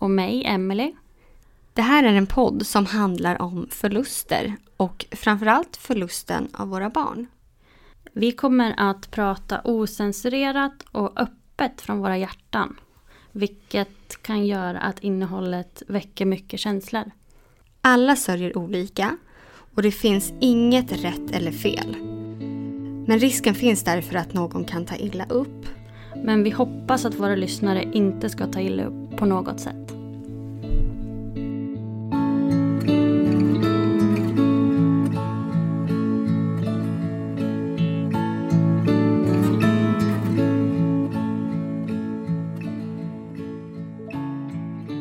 Och mig, Emily. Det här är en podd som handlar om förluster och framförallt förlusten av våra barn. Vi kommer att prata osensurerat och öppet från våra hjärtan. Vilket kan göra att innehållet väcker mycket känslor. Alla sörjer olika och det finns inget rätt eller fel. Men risken finns därför att någon kan ta illa upp. Men vi hoppas att våra lyssnare inte ska ta illa upp på något sätt.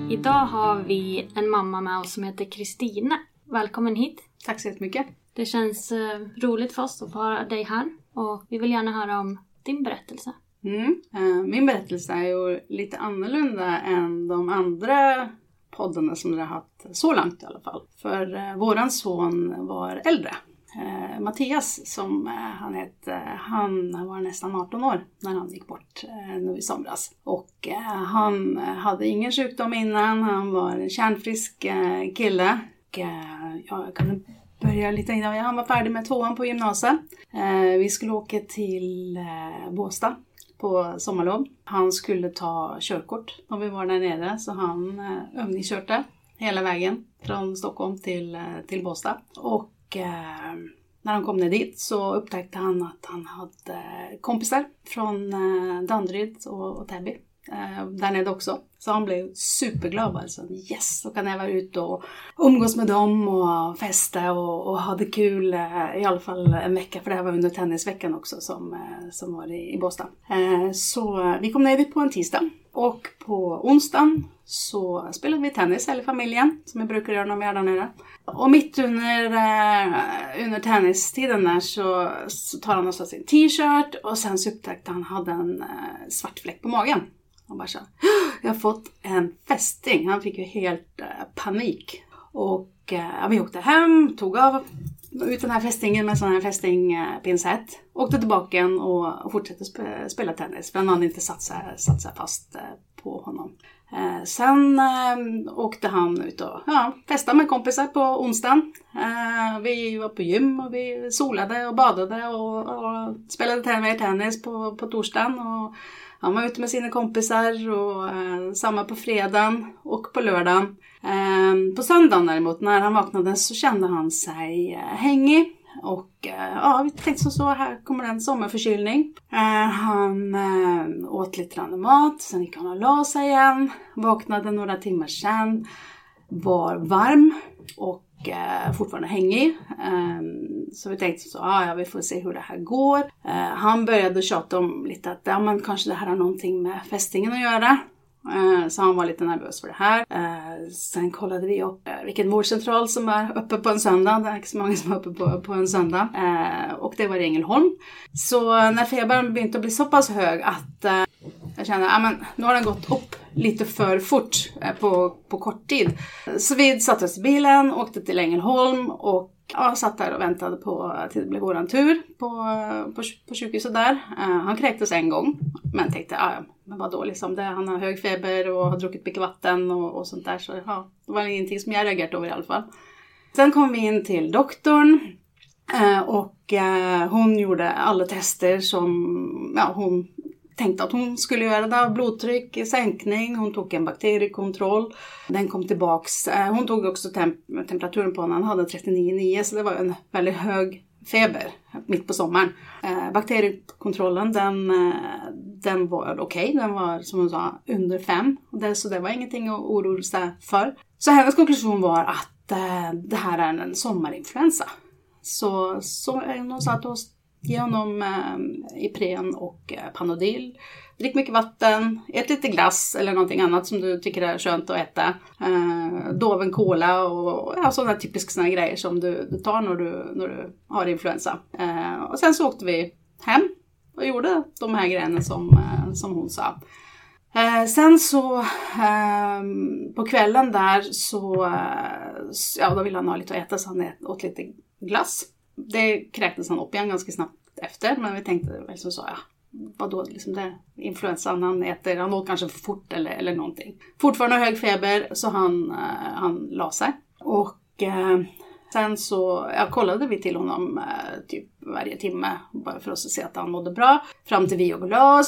Idag har vi en mamma med oss som heter Kristina. Välkommen hit. Tack så jättemycket. Det känns eh, roligt för oss att ha dig här och vi vill gärna höra om din berättelse. Mm. Eh, min berättelse är ju lite annorlunda än de andra poddarna som vi har haft så långt i alla fall. För eh, våran son var äldre. Eh, Mattias som han hette, han var nästan 18 år när han gick bort nu i somras. Och han hade ingen sjukdom innan, han var en kärnfrisk kille. Och, jag kan börja lite innan han var färdig med tvåan på gymnasiet. Vi skulle åka till Båstad på sommarlov. Han skulle ta körkort när vi var där nere så han eh, övningskörde hela vägen från Stockholm till, eh, till Båstad. Och eh, när han kom ner dit så upptäckte han att han hade kompisar från eh, Danderyd och, och Täby. Eh, där nere också. Så han blev superglad alltså. Yes, då kan jag vara ute och umgås med dem och festa och, och ha det kul eh, i alla fall en vecka. För det här var under tennisveckan också som, eh, som var i, i Båstad. Eh, så vi kom ner dit på en tisdag. Och på onsdagen så spelade vi tennis hela familjen, som vi brukar göra när vi är där nere. Och mitt under, eh, under tennistiden där så, så tar han alltså sin t-shirt och sen så upptäckte han hade en eh, svart fläck på magen. Han bara så, jag har fått en fästing. Han fick ju helt eh, panik. Och ja, vi åkte hem, tog av ut den här fästingen med sån här fästingpinsett. Eh, åkte tillbaka igen och fortsatte spela tennis. För han hade inte satt sig, satt sig fast på honom. Eh, sen eh, åkte han ut och ja, festade med kompisar på onsdagen. Eh, vi var på gym och vi solade och badade och, och spelade mer tennis på, på torsdagen. Och han var ute med sina kompisar och eh, samma på fredagen och på lördagen. Eh, på söndagen däremot, när han vaknade så kände han sig eh, hängig. Och eh, ja, vi tänkte som så här kommer en sommarförkylning. Eh, han eh, åt lite grann mat, sen gick han och la sig igen. Vaknade några timmar sen. Var varm och eh, fortfarande hängig. Eh, så vi tänkte så, ah, ja vi får se hur det här går. Eh, han började tjata om lite att ja, men kanske det här har någonting med fästingen att göra. Eh, så han var lite nervös för det här. Eh, sen kollade vi upp eh, vilken vårdcentral som är uppe på en söndag. Det är inte så många som är uppe på, på en söndag. Och det var i Ängelholm. Så när febern började att bli så pass hög att jag kände att nu har den gått upp lite för fort eh, på, på kort tid. Så vi satte oss i bilen, åkte till Ängelholm och ja, satt där och väntade på att det blev våran tur på, på, på sjukhuset där. Uh, han kräktes en gång, men tänkte, ah, ja, men vadå liksom, det, han har hög feber och har druckit mycket vatten och, och sånt där. Så ja, det var ingenting som jag reagerat över i alla fall. Sen kom vi in till doktorn eh, och hon gjorde alla tester som ja, hon tänkte att hon skulle göra det. Blodtryck, sänkning, hon tog en bakteriekontroll. Den kom tillbaks. Eh, hon tog också temp- temperaturen på honom. Han hade 39,9 så det var en väldigt hög feber mitt på sommaren. Eh, bakteriekontrollen den, eh, den var okej. Den var som hon sa under 5. Så det var ingenting att oroa sig för. Så hennes konklusion var att det här är en sommarinfluensa. Så, så hon sa att genom Ge honom eh, Ipren och eh, Panodil. Drick mycket vatten, ät lite glass eller någonting annat som du tycker är skönt att äta. Eh, Doven cola och ja, sådana typiska såna grejer som du, du tar när du, när du har influensa. Eh, och sen så åkte vi hem och gjorde de här grejerna som, eh, som hon sa. Eh, sen så eh, på kvällen där så, eh, ja då ville han ha lite att äta så han åt lite glass. Det kräktes han upp igen ganska snabbt efter men vi tänkte väl så, ja vadå liksom det, influensan han äter, han åt kanske för fort eller, eller någonting. Fortfarande hög feber så han, eh, han la sig. Och eh, sen så ja, kollade vi till honom eh, typ varje timme bara för att se att han mådde bra. Fram till vi och la.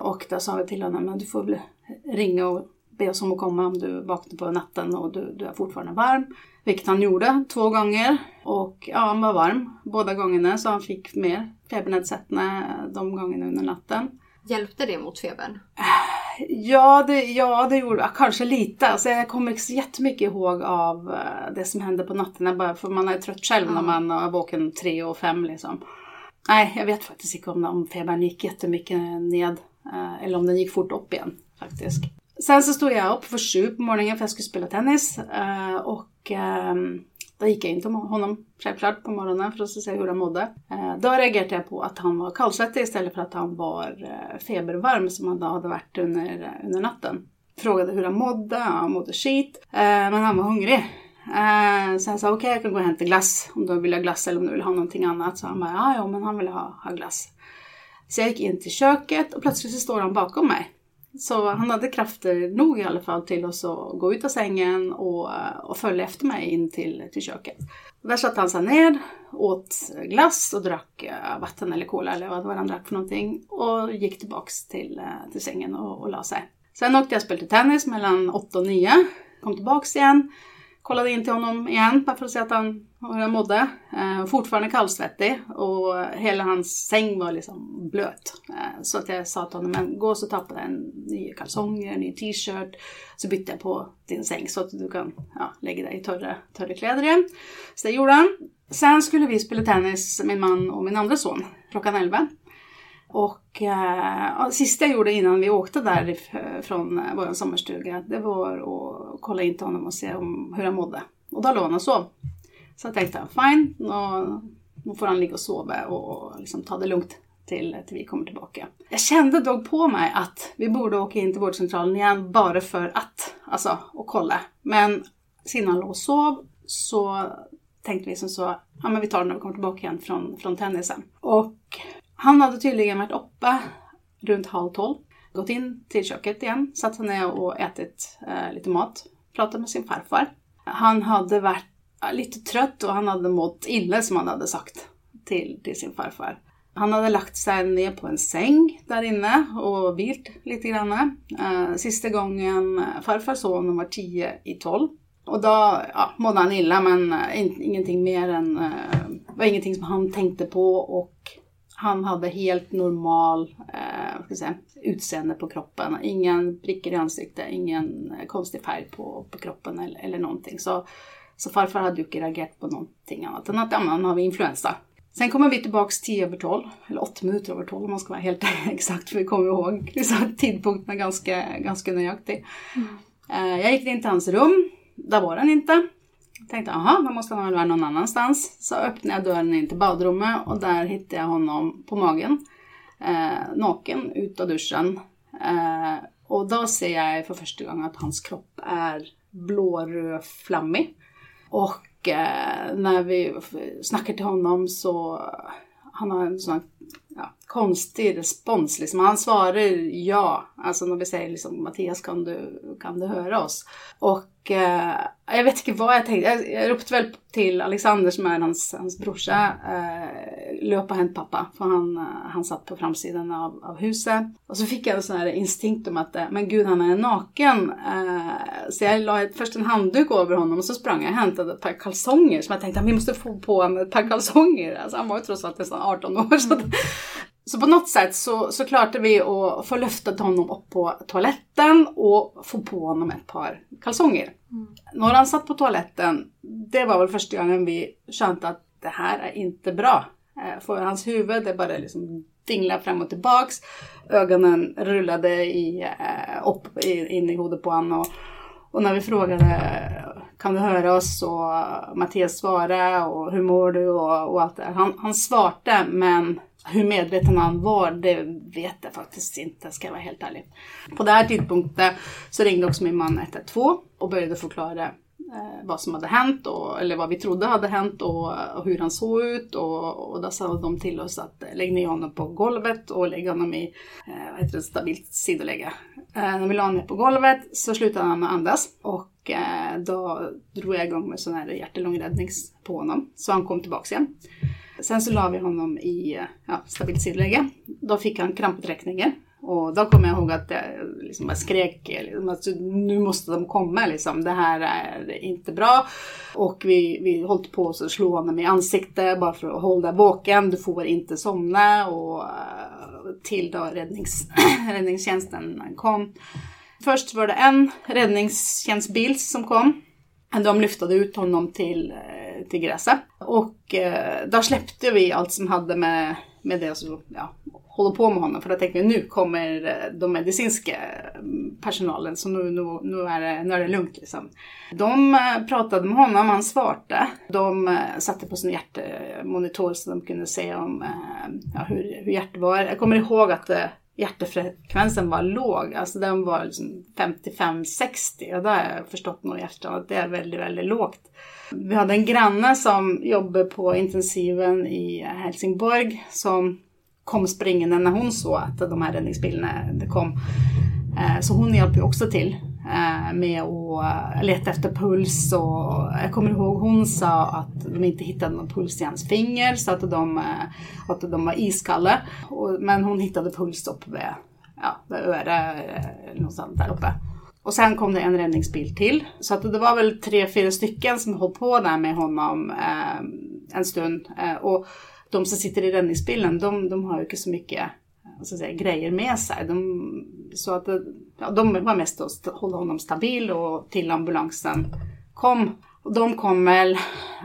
Och då sa vi till honom, men du får väl ringa och be oss om att komma om du vaknar på natten och du, du är fortfarande varm. Vilket han gjorde två gånger. Och ja, han var varm båda gångerna så han fick mer febernedsättning de gångerna under natten. Hjälpte det mot febern? Ja, det, ja, det gjorde. Kanske lite. Alltså, jag kommer inte så jättemycket ihåg av eh, det som hände på nätterna. Bara för man är trött själv när man är vaken tre och fem liksom. Nej, jag vet faktiskt inte om, om febern gick jättemycket ned. eh, Eller om den gick fort upp igen faktiskt. Sen så stod jag upp för sju på morgonen för jag skulle spela tennis. eh, och då gick jag in till honom självklart på morgonen för att se hur han mådde. Eh, Då reagerade jag på att han var kallsvettig istället för att han var eh, febervarm som han då hade varit under, eh, under natten. Frågade hur han mådde, han mådde skit, eh, men han var hungrig. Eh, Så jag sa okej jag kan gå och hämta glass om du vill ha glass eller om du vill ha någonting annat. Så han bara ja, ja men han vill ha, ha glass. Så jag gick in till köket och plötsligt så står han bakom mig. Så han hade krafter nog i alla fall till oss att gå ut av sängen och, och följa efter mig in till, till köket. Där satt han sig ner, åt glass och drack eh, vatten eller cola eller vad det var han drack för någonting. Och gick tillbaks till, eh, till sängen och, och la sig. Sen åkte jag och spelade tennis mellan 8 och 9. Kom tillbaks igen. Kollade in till honom igen bara för att se att han, hur han mådde. Eh, fortfarande kallsvettig och hela hans säng var liksom blöt. Eh, så att jag sa till honom, men gå så ta på dig en ny kalsonger, en ny t-shirt. Så bytte jag på din säng så att du kan ja, lägga dig i torra, torra kläder igen. Så det gjorde han. Sen skulle vi spela tennis, min man och min andra son, klockan 11. Och eh, det sista jag gjorde innan vi åkte därifrån från eh, vår sommarstuga, det var att kolla in till honom och se om, hur han mådde. Och då låg han och sov. Så jag tänkte, fine, nu, nu får han ligga och sova och liksom ta det lugnt till, till vi kommer tillbaka. Jag kände dock på mig att vi borde åka in till vårdcentralen igen bara för att, alltså, och kolla. Men sedan han låg och sov så tänkte vi som så, ja men vi tar det när vi kommer tillbaka igen från, från tennisen. Och han hade tydligen varit uppe runt halv tolv, gått in till köket igen, satt sig ner och ätit eh, lite mat, pratat med sin farfar. Han hade varit eh, lite trött och han hade mått illa som han hade sagt till, till sin farfar. Han hade lagt sig ner på en säng där inne och vilt lite grann. Eh, sista gången eh, farfar såg honom var tio i tolv. Och då ja, mådde han illa men eh, in, ingenting mer än, eh, var ingenting som han tänkte på och han hade helt normal eh, säga, utseende på kroppen. Ingen prickar i ansiktet, ingen eh, konstig färg på, på kroppen eller, eller någonting. Så, så farfar hade ju inte reagerat på någonting annat än att ja, han har influensa. Sen kommer vi tillbaks tio över tolv, eller åtta minuter över tolv om man ska vara helt exakt, för vi kommer ihåg tidpunkterna ganska, ganska nöjaktigt. Mm. Jag gick in till hans rum, där var han inte. Tänkte, aha, då måste han väl vara någon annanstans. Så öppnade jag dörren in till badrummet och där hittade jag honom på magen. Eh, naken, ut av duschen. Eh, och då ser jag för första gången att hans kropp är blåröd-flammig. Och eh, när vi snackar till honom så han har en sån ja, konstig respons. Liksom. Han svarar ja. Alltså när vi säger liksom, Mattias kan du, kan du höra oss? Och eh, jag vet inte vad jag tänkte. Jag, jag ropade väl till Alexander som är hans, hans brorsa. Eh, löp och hämt pappa. För han, eh, han satt på framsidan av, av huset. Och så fick jag en sån här instinkt om att eh, men gud han är naken. Eh, så jag la först en handduk över honom och så sprang jag och hämtade ett par kalsonger. Som jag tänkte att vi måste få på honom ett par kalsonger. Alltså han var ju trots allt nästan 18 år. Så mm så på något sätt så, så klarade vi att få lyfta honom upp på toaletten och få på honom ett par kalsonger. Mm. När han satt på toaletten, det var väl första gången vi kände att det här är inte bra. Eh, för hans huvud, det bara liksom dinglade fram och tillbaks. Ögonen rullade i, eh, upp in i huvudet på honom. Och, och när vi frågade kan du höra oss och Mattias svarade och hur mår du och, och allt det Han, han svarade men hur medveten han var, det vet jag faktiskt inte, ska jag vara helt ärlig. På den här tidpunkten så ringde också min man 112 och började förklara eh, vad som hade hänt, och, eller vad vi trodde hade hänt och, och hur han såg ut. Och, och då sa de till oss att lägg ner honom på golvet och lägg honom i eh, vad heter det, stabilt sidoläge. Eh, när vi la honom på golvet så slutade han andas och eh, då drog jag igång med sån här hjärt-lungräddnings på honom. Så han kom tillbaks igen. Sen så la vi honom i ja, stabilt sidläge. Då fick han kramputräckningar. Och då kommer jag ihåg att jag liksom bara skrek liksom, att nu måste de komma liksom. Det här är inte bra. Och vi, vi höll på att slå honom i ansiktet bara för att hålla vaken. Du får inte somna. Och eh, till då räddnings, räddningstjänsten kom. Först var det en räddningstjänstbil som kom. De lyftade ut honom till eh, till gräset. Och eh, då släppte vi allt som hade med, med det som ja, håller på med honom. För då tänkte vi nu kommer eh, de medicinska mm, personalen så nu, nu, nu, är, det, nu är det lugnt liksom. De eh, pratade med honom, han svarade. De satte på sin hjärtmonitor så de kunde se om, ja, hur, hur hjärtat var. Jag kommer ihåg att hjärtfrekvensen var låg, alltså den var liksom 55-60 och det har jag förstått nog hjärtan att det är väldigt, väldigt lågt. Vi hade en granne som jobbade på intensiven i Helsingborg som kom springande när hon såg att de här räddningsbilarna kom. Eh, så hon hjälpte också till Eh, med att eh, leta efter puls och eh, jag kommer ihåg hon sa att de inte hittade någon puls i hans finger så att de, att de var iskalla. Men hon hittade puls uppe vid, ja, vid örat, någonstans där uppe. Och sen kom det en räddningsbil till. Så att det var väl tre, fyra stycken som höll på där med honom eh, en stund. Eh, och de som sitter i räddningsbilen, de, de har ju inte så mycket så säga, grejer med sig. De, så att ja, de var mest att hålla honom stabil och till ambulansen kom. Och de kom väl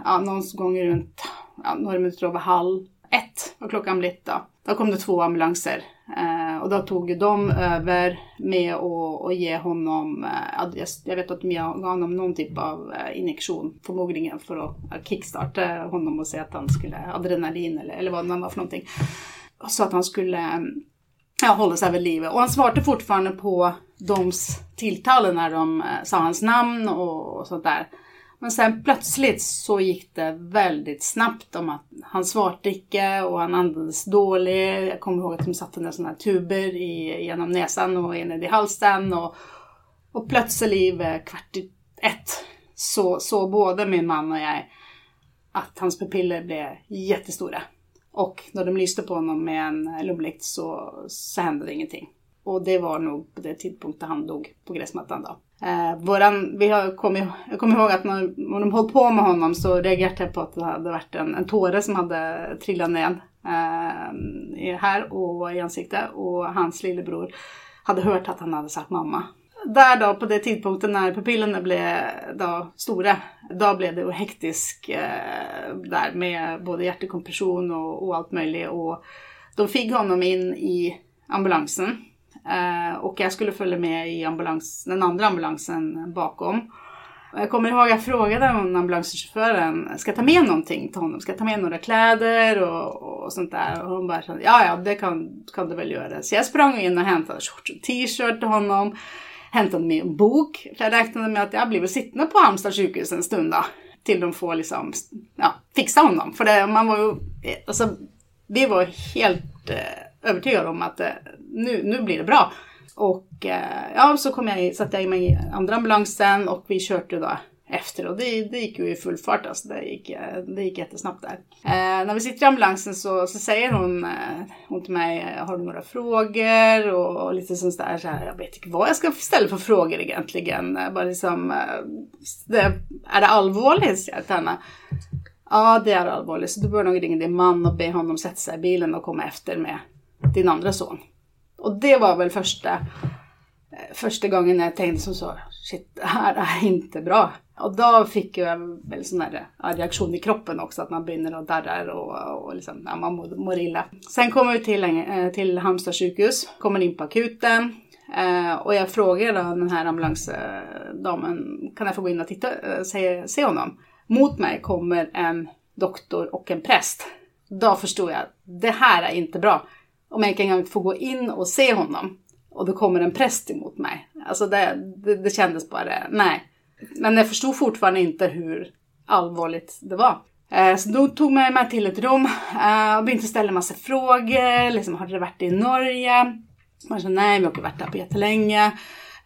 ja, någon gång runt ja, några minuter över halv ett var klockan blivit då. Då kom det två ambulanser eh, och då tog de över med att ge honom, eh, jag vet att de gav honom någon typ av eh, injektion förmodligen för att kickstarta honom och säga att han skulle adrenalin eller, eller vad det var för någonting. Så att han skulle ja, hålla sig vid livet. Och han svarade fortfarande på doms tilltalen när de eh, sa hans namn och, sånt där. Men sen plötsligt så gick det väldigt snabbt om att han svarade icke och han andades dåligt. Jag kommer ihåg att de satte ner sådana här tuber i, genom näsan och in i halsen. Och, och plötsligt kvart i ett så såg både min man och jag att hans pupiller blev jättestora. Och när de lyste på honom med en lumblikt så, så hände det ingenting. Och det var nog på det tidpunkten han dog på gräsmattan då. Eh, våran, vi har kommit, jag kommer ihåg att när, när de höll på med honom så reagerade jag på att det hade varit en, en tåre som hade trillat ner eh, här och i ansiktet. Och hans lillebror hade hört att han hade sagt mamma där då på den tidpunkten när pupillerna blev då stora, då blev det hektisk eh, där med både hjärtkompression och, och, allt möjligt. Och de fick honom in i ambulansen eh, och jag skulle följa med i ambulans, den andra ambulansen bakom. Jag kommer ihåg att jag frågade ambulanschauffören, ska jag ta med någonting till honom? Ska jag ta med några kläder och, och sånt där? Och hon bara, ja ja det kan, kan du väl göra. Så jag sprang in och hämtade shorts och t-shirt till honom. Hämtade med en bok. För jag räknade med att jag blev sittande på Halmstad sjukhus en stund då. Till de får liksom, ja, fixa honom. För det, man var ju, alltså, vi var helt eh, övertygade om att eh, nu, nu blir det bra. Och eh, ja, så kom jag, satte jag mig i andra ambulansen och vi körde då efter och det, det gick ju i full fart alltså. Det gick, det gick jättesnabbt där. Eh, när vi sitter i ambulansen så, så säger hon, eh, hon till mig, eh, har du några frågor? Och, och lite sånt där, så här, jag vet inte vad jag ska ställa för frågor egentligen. Eh, bara liksom, eh, det, är det allvarligt? säger jag till henne. Ja, det är allvarligt, så du bör nog ringa din man och be honom sätta sig i bilen och komma efter med din andra son. Och det var väl första, första gången jag tänkte som så, shit, det här är inte bra. Och då fick jag en sån där reaktion i kroppen också, att man brinner och darrar och, och liksom, ja, man mår, mår illa. Sen kommer vi till, eh, till Halmstad sjukhus, kommer in på akuten. Eh, och jag frågar då den här ambulansdamen, kan jag få gå in och titta, eh, se, se honom? Mot mig kommer en doktor och en präst. Då förstod jag, det här är inte bra om jag kan få gå in och se honom och då kommer en präst emot mig. Alltså det, det, det kändes bara, nej. Men jag förstod fortfarande inte hur allvarligt det var. Eh, så då tog man mig till ett rum eh, och började ställa en massa frågor. Liksom, har du varit i Norge? Man sa nej, vi har inte varit där på jättelänge.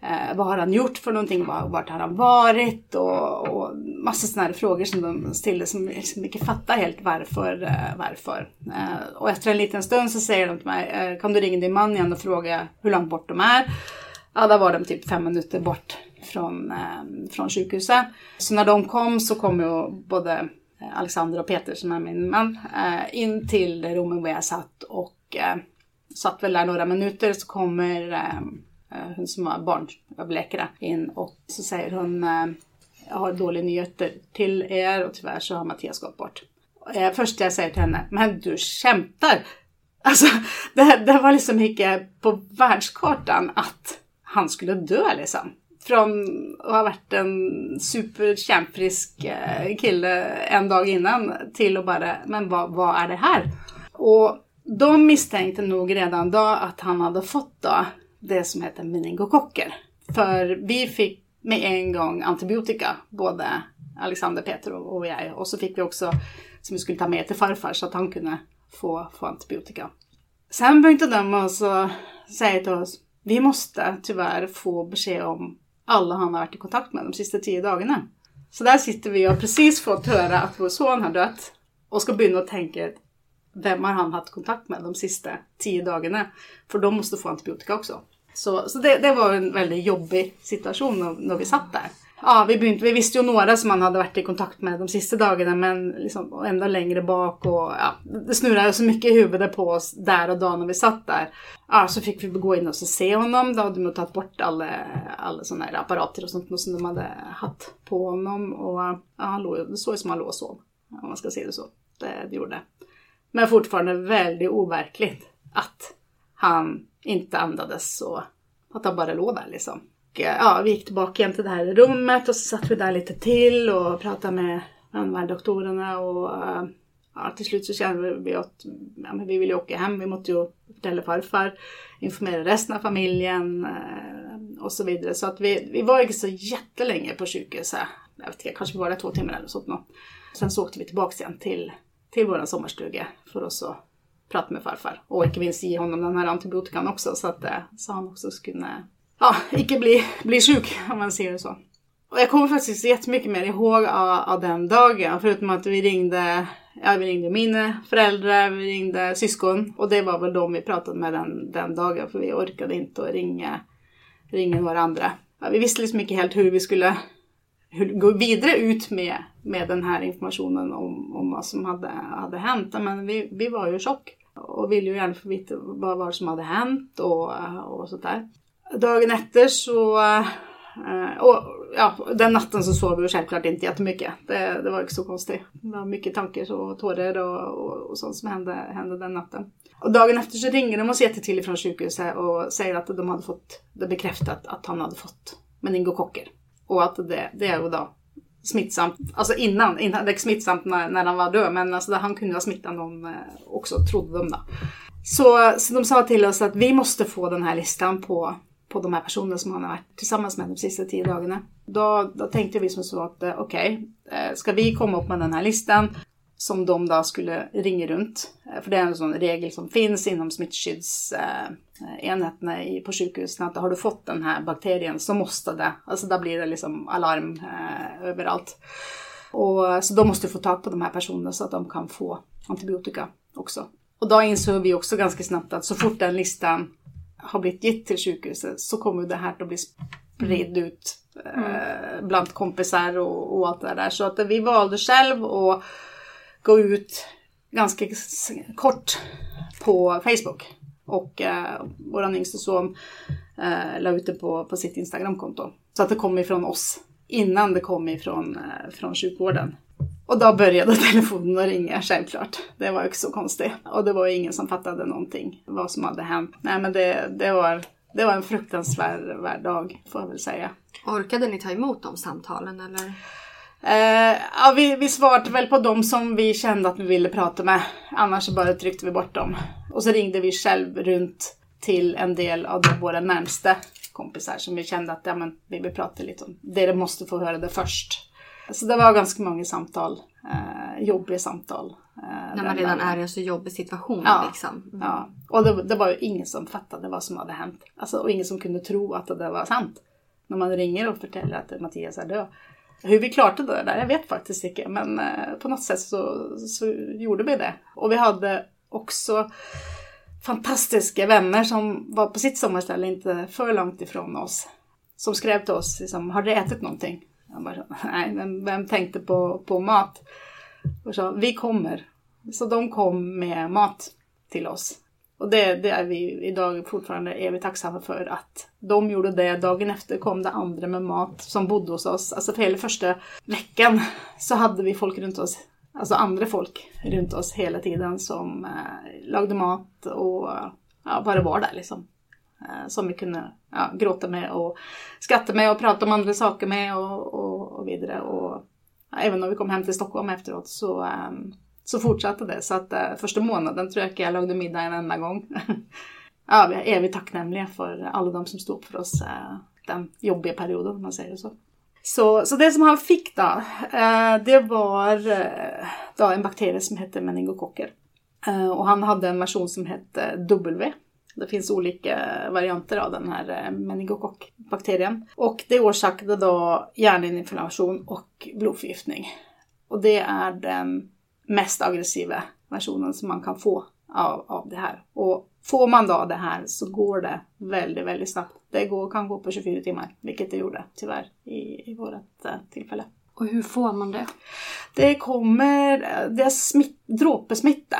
Eh, vad har han gjort för någonting? Vart har han varit? Och, och massa sådana här frågor som de ställde som, liksom inte fattar helt varför. Eh, varför. Eh, och efter en liten stund så säger de till mig, eh, kan du ringa din man igen och fråga hur långt bort de är? Ja, där var de typ fem minuter bort från, eh, från sjukhuset. Så när de kom så kom ju både eh, Alexander och Peter som är min man eh, in till det rummet där jag satt och eh, satt väl där några minuter så kommer eh, eh, hon som var barnöverläkare in och så säger hon eh, jag har dåliga nyheter till er och tyvärr så har Mattias gått bort. Eh, först jag säger till henne, men du skämtar! Alltså, det, det var liksom inte på världskartan att han skulle dö liksom. Från att ha varit en superkämpfrisk eh, kille en dag innan till att bara, men vad, vad är det här? Och de misstänkte nog redan då att han hade fått då det som heter meningokocker. För vi fick med en gång antibiotika, både Alexander, Peter och jag. Och så fick vi också som vi skulle ta med till farfar så att han kunde få, få antibiotika. Sen började de också säga till oss, vi måste tyvärr få besked om alla han har varit i kontakt med de sista tio dagarna. Så där sitter vi och har precis fått höra att vår son har dött och ska börja tänka, vem har han haft kontakt med de sista tio dagarna? För de måste få antibiotika också. Så, så det, det var en väldigt jobbig situation när, när vi satt där. Ja, vi, började, vi visste ju några som man hade varit i kontakt med de sista dagarna men liksom ända längre bak och ja, det snurrade så mycket i huvudet på oss där och då när vi satt där. Ja, så fick vi gå in och se honom. Då hade de tagit bort alla, alla sådana här apparater och sånt som de hade haft på honom. Och ja, han låg, det såg ut som han låg och sov. Om man ska se det så. Det, det gjorde det. Men fortfarande väldigt overkligt att han inte andades och att han bara låg där liksom. Eh, ja, vi gick tillbaka igen till det här rummet och så satt vi där lite till och pratade med de här doktorerna och eh, ja, till slut så kände vi att ja, men vi ville åka hem. Vi måste ju förtälla farfar, informera resten av familjen eh, och så vidare. Så att vi, vi var inte så jättelänge på sjukhuset. Jag vet inte, kanske vi var där två timmar eller sånt. Sen så åkte vi tillbaka igen till, till vår sommarstuga för att prata med farfar. Och inte minst ge honom den här antibiotikan också så att så han också skulle ja, icke bli, bli sjuk om man ser det så. Och jag kommer faktiskt jättemycket mer ihåg av, av den dagen. Förutom att vi ringde, ja, vi ringde mina föräldrar, vi ringde syskon. Och det var väl de vi pratade med den, den dagen. För vi orkade inte att ringa, ringa varandra. Ja, vi visste liksom inte helt hur vi skulle hur, gå vidare ut med, med den här informationen om, om vad som hade, hade hänt. Men vi, vi var ju i chock och ville ju gärna få veta vad vad som hade hänt och, och sådär dagen efter så eh, och ja, den natten så sov vi självklart inte jättemycket. Det, det var inte så konstigt. Det var mycket tankar och tårar och, och, och sånt som hände, hände den natten. Och dagen efter så ringer de oss till från sjukhuset och säger att de hade fått det bekräftat att han hade fått meningokocker. Och att det, det är ju då smittsamt, alltså innan, innan det är smittsamt när, när han var död, men alltså han kunde ha smittat någon eh, också, trodde de då. Så, så de sa till oss att vi måste få den här listan på på de här personerna som han har varit tillsammans med de sista tio dagarna. Då, då tänkte vi som så att eh, okej, okay, ska vi komma upp med den här listan som de då skulle ringa runt. Eh, för det är en sån regel som finns inom smittskyddsenheterna på sjukhusen att har du fått den här bakterien så måste det, alltså då blir det liksom alarm eh, överallt. Och, så då måste du få tag på de här personerna så att de kan få antibiotika också. Och då insåg vi också ganska snabbt att så fort den listan har blivit gett till sjukhuset så kommer det här att bli spridd ut eh, bland kompisar och, och, allt det där. Så att vi valde själv att gå ut ganska kort på Facebook. Och eh, vår yngste son eh, la ut det på, på sitt Instagramkonto. Så att det kom ifrån oss innan det kom ifrån eh, från sjukvården. Och då började telefonen att ringa, självklart. Det var inte så konstigt. Och det var ingen som fattade någonting, vad som hade hänt. Nej men det, det, var, det var en fruktansvärd dag, får jag väl säga. Orkade ni ta emot de samtalen eller? Eh, ja, vi, vi svarade väl på dem som vi kände att vi ville prata med. Annars bara tryckte vi bort dem. Och så ringde vi själv runt till en del av våra närmsta kompisar som vi kände att ja, men, vi vill prata lite om. Det måste få höra det först. Så det var ganska många samtal, eh, jobbiga samtal. Eh, När man redan är i en så jobbig situation. Ja, liksom. mm. ja. och det, det, var ju ingen som fattade vad som hade hänt. Alltså, och ingen som kunde tro att det var sant. När man ringer och förtäller att Mattias är död. Hur vi klarade det där, jag vet faktiskt inte. Men eh, på något sätt så, så gjorde vi det. Och vi hade också fantastiska vänner som var på sitt sommarställe inte för långt ifrån oss. Som skrev till oss, liksom, har du ätit någonting? Jag bara, nej, vem, vem tänkte på, på mat? Och så, vi kommer. Så de kom med mat till oss. Och det, det är vi idag fortfarande är vi tacksamma för att de gjorde det. Dagen efter kom det andra med mat som bodde hos oss. Alltså för hela första veckan så hade vi folk runt oss. Alltså andra folk runt oss hela tiden som eh, lagade mat och ja, bara var där liksom. Eh, som vi kunde ja, gråta med och skratta med och prata om andra saker med och, och, och vidare. Och, ja, även när vi kom hem till Stockholm efteråt så, um, så fortsatte det. Så att uh, första månaden tror jag inte jag lagade middag en enda gång. ja, vi är evigt tacknämliga för alla de som stod för oss uh, den jobbiga perioden om man säger så. Så, så det som han fick då, uh, det var då en bakterie som hette meningokocker. Och han hade en version som hette W det finns olika varianter av den här eh, meningokockbakterien. Och det orsakade då hjärninflammation och blodförgiftning. Och det är den mest aggressiva versionen som man kan få av, av det här. Och får man då det här så går det väldigt, väldigt snabbt. Det går, kan gå på 24 timmar, vilket det gjorde tyvärr i, i vårt äh, tillfälle. Och hur får man det? Det kommer, det är smitt, dråpesmitta.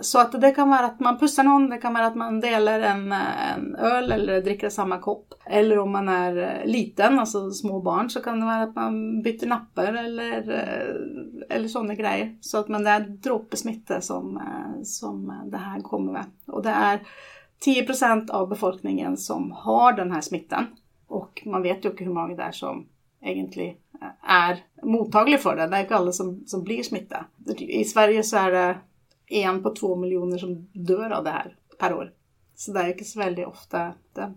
Så att det kan vara att man pussar någon, det kan vara att man delar en, en öl eller dricker samma kopp. Eller om man är eh, liten, alltså små barn, så kan det vara att man byter nappar eller, eh, eller sådana grejer. Så att man det är droppesmitta som, eh, som det här kommer med. Och det är 10% av befolkningen som har den här smittan. Och man vet ju inte hur många det är som egentligen är mottaglig för det. Det är inte alla som, som blir smittade. I Sverige så är det en på två miljoner som dör av det här per år. Så det är inte så väldigt ofta.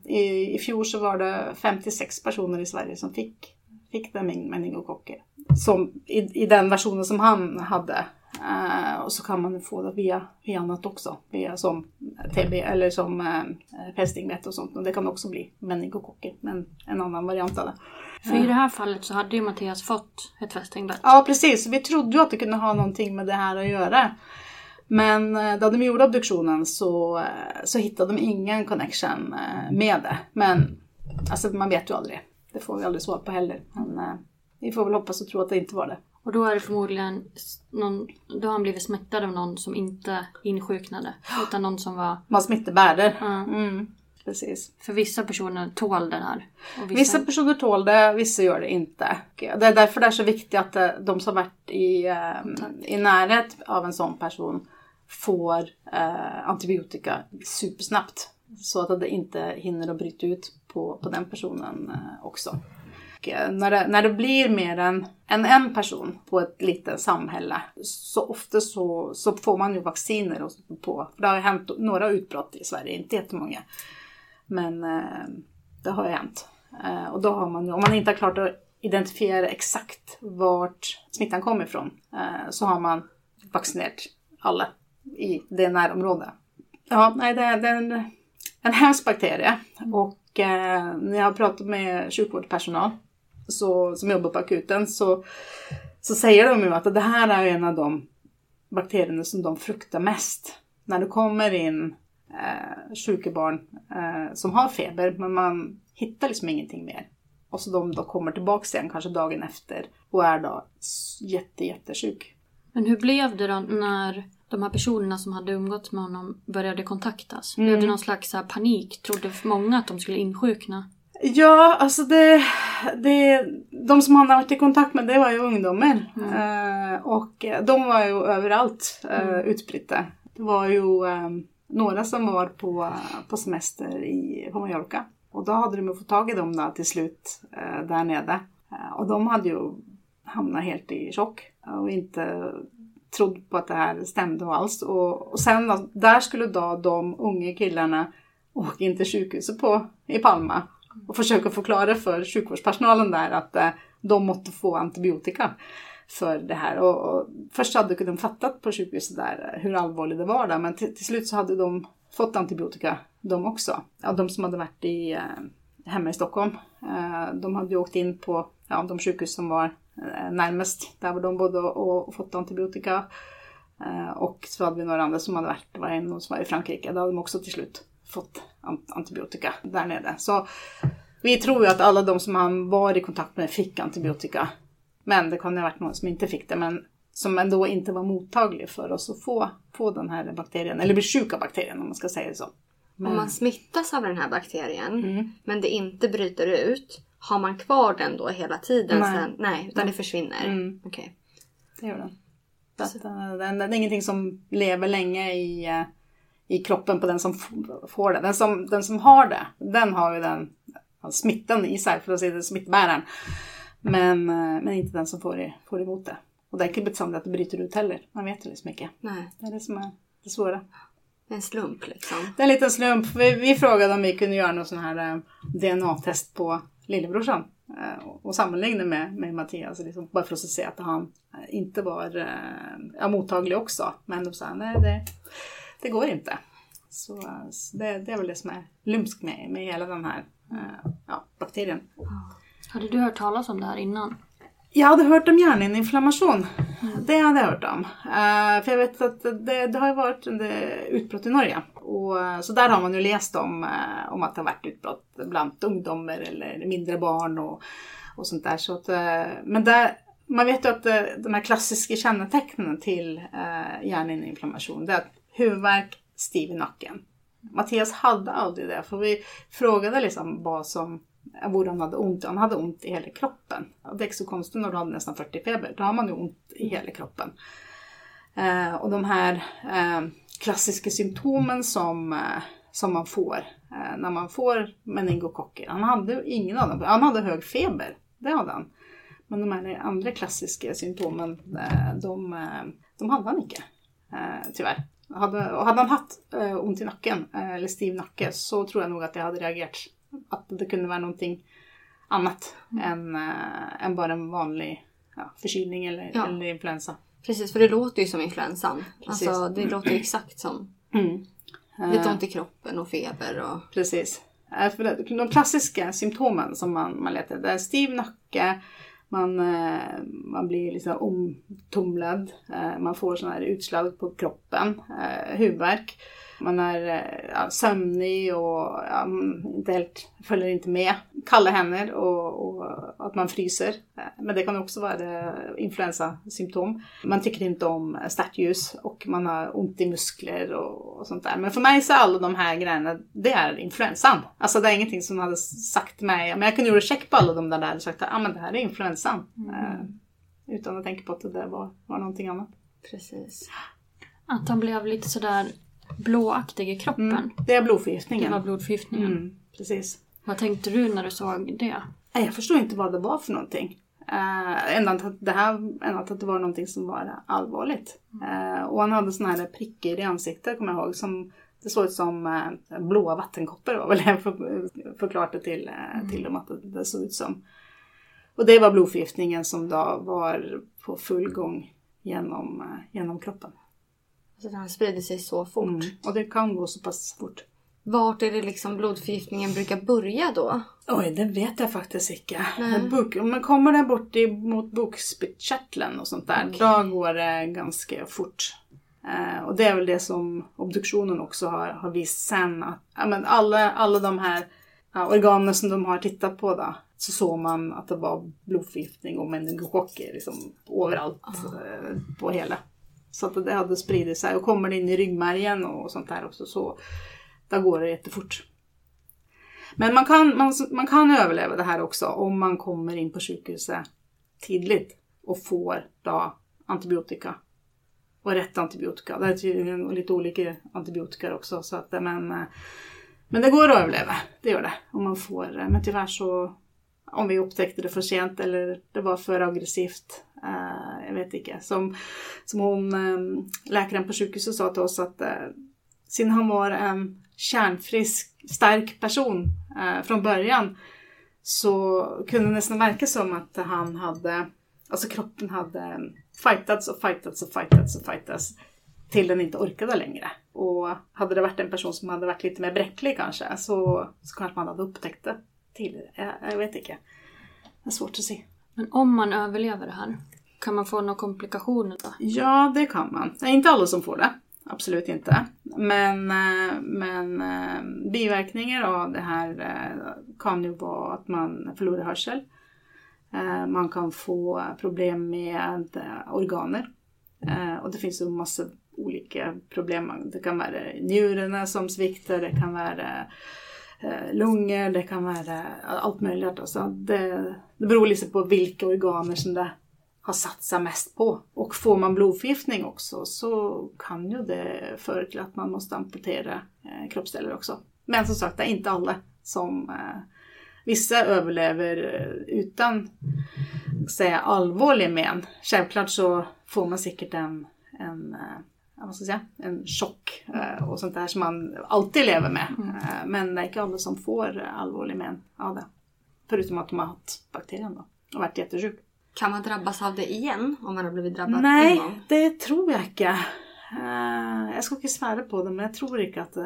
I, I fjol så var det 56 personer i Sverige som fick, fick det meningokocker. Som i, i den versionen som han hade. Uh, och så kan man få det via, via annat också. Via som TB eller som uh, fästingvett och sånt. Och det kan också bli meningokocker. Men en annan variant av det. För i det här fallet så hade ju Mattias fått ett fästingbett. Ja precis, vi trodde ju att det kunde ha någonting med det här att göra. Men eh, då de gjorde obduktionen så, eh, så hittade de ingen connection eh, med det. Men alltså, man vet ju aldrig. Det får vi aldrig svar på heller. Men vi får väl hoppas och tro att det inte var det. Och då är det förmodligen någon, då har han blivit smittad av någon som inte insjuknade. Utan någon som var... Var smittebärare. Mm. Mm. precis. För vissa personer tål det här. Och Vissa personer tål det, vissa gör det inte. Det är därför det är så viktigt att de som varit i, i närhet av en sån person får eh, antibiotika supersnabbt. Så att det inte hinner att bryta ut på, på den personen eh, också. Och, eh, när, det, när det blir mer än, än en person på ett litet samhälle så ofta så, så får man ju vacciner och på. Det har ju hänt några utbrott i Sverige, inte jättemånga. Men eh, det har ju hänt. Eh, och då har man ju, om man inte har klart att identifiera exakt vart smittan kommer ifrån eh, så har man vaccinerat alla i det närområdet. Ja, nej, det, det är en, en hemsk bakterie. Och eh, när jag har pratat med sjukvårdspersonal så, som jobbar på akuten så, så säger de ju att det här är en av de bakterierna som de fruktar mest. När det kommer in eh, sjuka barn eh, som har feber men man hittar liksom ingenting mer. Och så de då kommer tillbaka igen kanske dagen efter och är då jätte, jättesjuk. Men hur blev det då när de här personerna som hade umgåtts med honom började kontaktas? Mm. Blev det någon slags här panik? Trodde många att de skulle insjukna? Ja, alltså det, det, de som han har varit i kontakt med det var ju ungdomar. Eh, och de var ju överallt eh, utspridda. Det var ju eh, några som var på, på semester i, på Mallorca. Och då hade de fått tag i dem då till slut eh, där nere. Eh, och de hade ju hamnat helt i chock och inte trodde på att det här stämde alls. Och, och sen då, där skulle då de unga killarna åka in till sjukhuset på, i Palma och försöka förklara för sjukvårdspersonalen där att eh, de måste få antibiotika för det här. Och, och först hade de fattat på sjukhuset där eh, hur allvarligt det var där, men till, till slut så hade de fått antibiotika de också. Ja, de som hade varit i, eh, hemma i Stockholm. Eh, de hade ju åkt in på ja, de sjukhus som var Eh, närmast. Där var de bodde och, och fått antibiotika. Eh, och så hade vi några andra som hade varit, det var en som var i Frankrike. Då hade de också till slut fått antibiotika där nere. Så vi tror ju att alla de som han var i kontakt med fick antibiotika. Men det kan ju ha varit någon som inte fick det. Men som ändå inte var mottaglig för oss att få, få den här bakterien. Eller bli sjuk av bakterien om man ska säga det så. Om man smittas av den här bakterien Mm. men det inte bryter ut, har man kvar den då hela tiden? Nej. Sen? Nej, utan det försvinner. Mm. Okej. Det gör den. Så eh, den, den är ingenting som lever länge i, eh, i kroppen på den som får det. Den som, den som har det, den har ju den smittan i sig, för att säga det, smittbäraren. Men, eh, men inte den som får, det, får emot det. Och det är inte bestämt att det bryter ut heller. Man vet ju liksom inte. Nej, Det är det som är det svåra. En slump liksom. Det är en liten slump. Vi, vi frågade om vi kunde göra någon sån här eh, DNA-test på lillebrorsan. Eh, och- sammanligna med, med Mattias. Liksom, bara för att se att han eh, inte var ja, mottaglig också. Men de sa nej, det, det går inte. Så, så det, det är väl det som är lumskt med, med hela den här ja, bakterien. Hade du hört talas om det här innan? Jag hade hört om hjärninflammation. Det hade jag hört om. Eh, för jag vet att det, det har ju varit en utbrott i Norge. Och, eh, så där har man ju läst om, eh, om att det har varit utbrott bland ungdomar eller mindre barn och, och sånt där. Så att, men där, man vet ju att de här klassiska kännetecknen till eh, hjärninflammation det är att huvudvärk, stiv i nacken. Mattias hade aldrig det, för vi frågade liksom vad som var han hade ont. Han hade ont i hela kroppen. Och Det är så konstigt när du hade nästan 40 feber. Då har man ju ont i hela kroppen. Eh, och de här eh, klassiska symptomen som, eh, som man får eh, när man får meningokocker. Han hade ingen av dem. Han hade hög feber. Det hade han. Men de här andra klassiska symptomen, eh, de, eh, de hade han inte. Tyvärr. Hade, och hade han haft ont i nacken eller stiv nacke så tror jag nog att jag hade reagerat. Att det kunde vara någonting annat än, eh, än bara en vanlig ja, förkylning eller, Ja. eller influensa. Precis, för det låter ju som influensan. Precis. Alltså, det låter ju exakt som Mm. lite ont i kroppen och feber och... Precis. Eh, De klassiska symptomen som man, man letar det är stiv nacke, man, eh, man blir liksom omtumlad, eh, man får sådana här utslag på kroppen, eh, huvudvärk. Man är eh, ja, sömnig och ja, inte helt, följer inte med. Kalla händer och, och, att man fryser. Men det kan också vara influensasymptom. Man tycker inte om startljus och man har ont i muskler och, och sånt där. Men för mig så är alla de här grejerna, det är influensan. Alltså det är ingenting som hade sagt mig, men jag kunde göra check på alla de där och sagt att ah, men det här är influensan. Mm. Uh, utan att tänka på att det där var, var någonting annat. Precis. Att han blev lite sådär blåaktig i kroppen. Mm, det är blodförgiftningen. Det var blodförgiftningen. Mm, precis. Vad tänkte du när du såg det? Jag förstod inte vad det var för någonting. Uh, ända att det här, att det var någonting som var allvarligt. Uh, och han hade såna här prickar i ansiktet kommer jag ihåg. Som, det såg ut som uh, blåa vattenkoppor var väl jag för, förklarat det till, mm. till dem att det, det såg ut som. Och det var blodförgiftningen som då var på full gång genom, genom kroppen. Så den sprider sig så fort. Mm. Och det kan gå så pass fort. Vart är det liksom blodförgiftningen brukar börja då? Oj, det vet jag faktiskt inte. Buk, om man kommer där bort mot bukspyttkörteln och sånt där, okay. då går det ganska fort. Eh, och det är väl det som obduktionen också har, har visat sen. Att men alla, alla de här ja, organen som de har tittat på då, så såg man att det var blodförgiftning och meningokocker liksom, överallt oh. eh, på hela. Så att det hade spridit sig och kommer det in i ryggmärgen och sånt där också så då går det jättefort. Men man kan, man, man kan överleva det här också om man kommer in på sjukhuset tidigt och får då antibiotika. Och rätt antibiotika. Det är tydligen lite olika antibiotika också. Så att, men, men det går att överleva, det gör det. Om man får, men tyvärr så om vi upptäckte det för sent eller det var för aggressivt. Uh, jag vet inte. Som, som hon, um, läkaren på sjukhuset sa till oss att eh, uh, sin han var en kärnfrisk, stark person uh, från början så kunde det nästan verka som att han hade, alltså kroppen hade fightats och fightats och fightats och fightats till den inte orkade längre. Och hade det varit en person som hade varit lite mer bräcklig kanske så, så kanske man hade upptäckt det tidigare. Jag, jag vet inte. Det är svårt att se. Men om man överlever det här, kan man få några komplikationer då? Ja, det kan man. Det är inte alla som får det. Absolut inte. Men, eh, men eh, biverkningar av det här eh, kan ju vara att man förlorar hörsel. Man kan få problem med organer. Och det finns ju massa olika problem. Det kan vara njurarna som sviktar, det kan vara Eh, lungor, det kan vara allt möjligt. Alltså det, det beror lite på vilka organer som det har satsat mest på. Och får man blodförgiftning också så kan ju det föra till att man måste amputera eh, kroppsdelar också. Men som sagt, det är inte alla som eh, Vissa överlever utan säga allvarlig men. Självklart så får man säkert en, en vad ska säga, en chock eh, och sånt där som man alltid lever med. Mm. Eh, men det är inte alla som får allvarlig men av det. Förutom att de har haft bakterien då och varit jättesjuk. Kan man drabbas av det igen om man har blivit drabbad Nej, en gång? det tror jag inte. Eh, jag ska inte svära på det men jag tror inte att,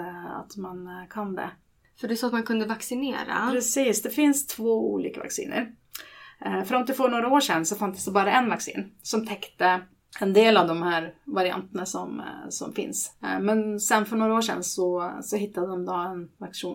att man kan det. För är så att man kunde vaccinera? Precis, det finns två olika vacciner. Fram till för några år sedan så fanns det bara en vaccin som täckte en del av de här varianterna som, eh, som finns. Eh, men sen för några år sedan så, så hittade de då en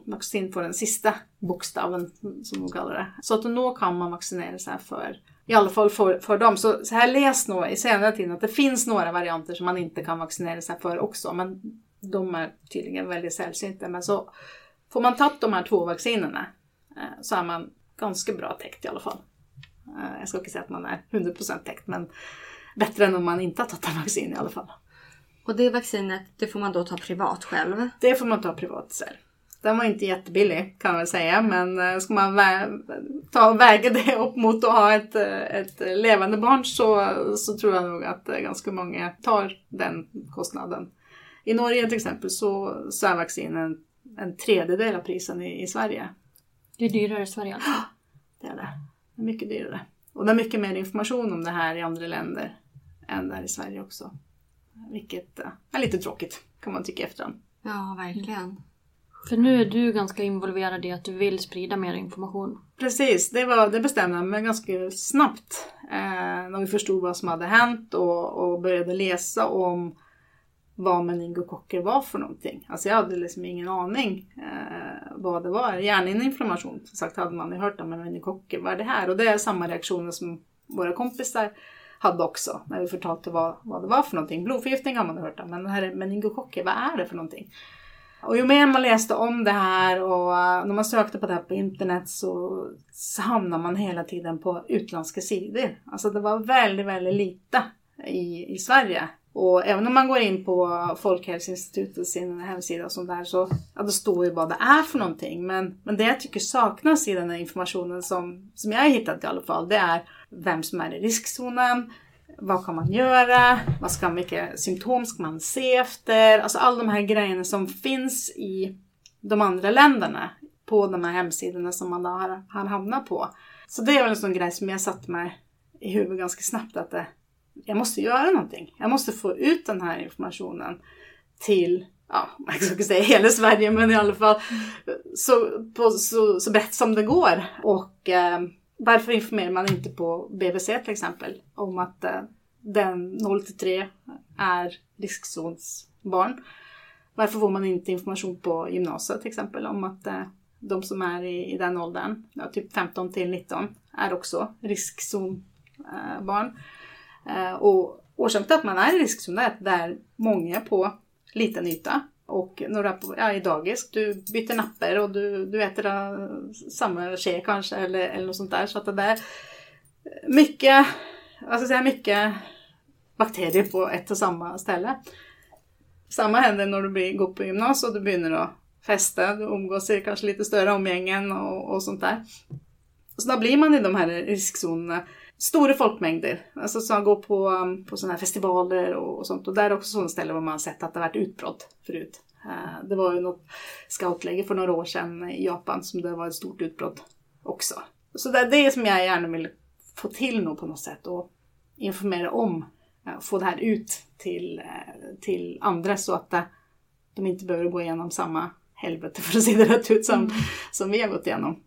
vaccin för den sista bokstaven, som de kallar det. Så att nu kan man vaccinera sig för, i alla fall för, för dem. Så, så här läst nu i senare tid att det finns några varianter som man inte kan vaccinera sig för också, men de är tydligen väldigt sällsynta. Men så får man tagit de här två vaccinerna eh, så är man ganska bra täckt i alla fall. Jag ska inte säga att man är 100% täckt, men bättre än om man inte har tagit vaccin i alla fall. Och det vaccinet, det får man då ta privat själv? Det får man ta privat själv. Den var inte jättebillig kan man väl säga, men eh, ska man vä ta och väga det upp mot att ha ett, eh, ett levande barn så, så tror jag nog att eh, ganska många tar den kostnaden. I Norge till exempel så, så är vaccinen en tredjedel av prisen i, i Sverige. Det är dyrare i Sverige alltså? Det är det. Det är mycket dyrare. Och det är mycket mer information om det här i andra länder än där i Sverige också. Vilket eh, är lite tråkigt kan man tycka efterhand. Ja, verkligen. För nu är du ganska involverad i att du vill sprida mer information. Precis, det, var, det bestämde jag mig ganska snabbt. Eh, när vi förstod vad som hade hänt och, och började läsa om vad meningokocker var för någonting. Alltså jag hade liksom ingen aning eh, vad det var. Hjärninflammation, som sagt hade man ju hört om meningokocker. Vad är det här? Och det är samma reaktioner som våra kompisar hade också när vi förtalte vad, vad det var för någonting. Blodförgiftning har man hört om, men den här meningokocker, vad är det för någonting? Och ju mer man läste om det här och eh, när man sökte på det här på internet så, så hamnade man hela tiden på utländska sidor. Alltså det var väldigt, väldigt lite i, i Sverige. Och även om man går in på Folkhälsoinstitutets hemsida och sånt där så ja, det står ju vad det är för någonting. Men, men det jag tycker saknas i den här informationen som, som jag har hittat i alla fall, det är vem som är i riskzonen, vad kan man göra? Vad ska, mycket symptom ska man se efter? Alltså alla de här grejerna som finns i de andra länderna på de här hemsidorna som man har, har hamnat på. Så det är väl en sån grej som jag satt mig i huvudet ganska snabbt att det, jag måste göra någonting. Jag måste få ut den här informationen till, ja, man ska säga hela Sverige, men i alla fall så, på, så, så brett som det går. Och eh, varför informerar man inte på BVC till exempel om att eh, den 0 till 3 är riskzonsbarn? Varför får man inte information på gymnasiet till exempel om att eh, de som är i, i den åldern, ja, typ 15 till 19, är också riskzonbarn? Eh, Eh, och orsaken till att man är i riskzon är att det är många på liten yta och några på, ja, i dagis, du byter napper och du, du äter uh, samma tjej kanske eller, eller något sånt där. Så att det är eh, mycket, vad ska säga, mycket bakterier på ett och samma ställe. Samma händer när du blir, går på gymnasiet och du börjar att festa, du umgås i kanske lite större omgängen och, och sånt där. Så då blir man i de här riskzonerna stora folkmängder. Alltså som går på, um, på sådana här festivaler och, och sånt. Och där är också sådana ställen där man har sett att det har varit utbrott förut. Uh, det var ju något scoutläge för några år sedan i Japan som det var ett stort utbrott också. Så det är det som jag gärna vill få till nu på något sätt och informera om. Uh, få det här ut till, uh, till andra så att de inte behöver gå igenom samma helvete för att se det rätt ut som, mm. som vi har gått igenom.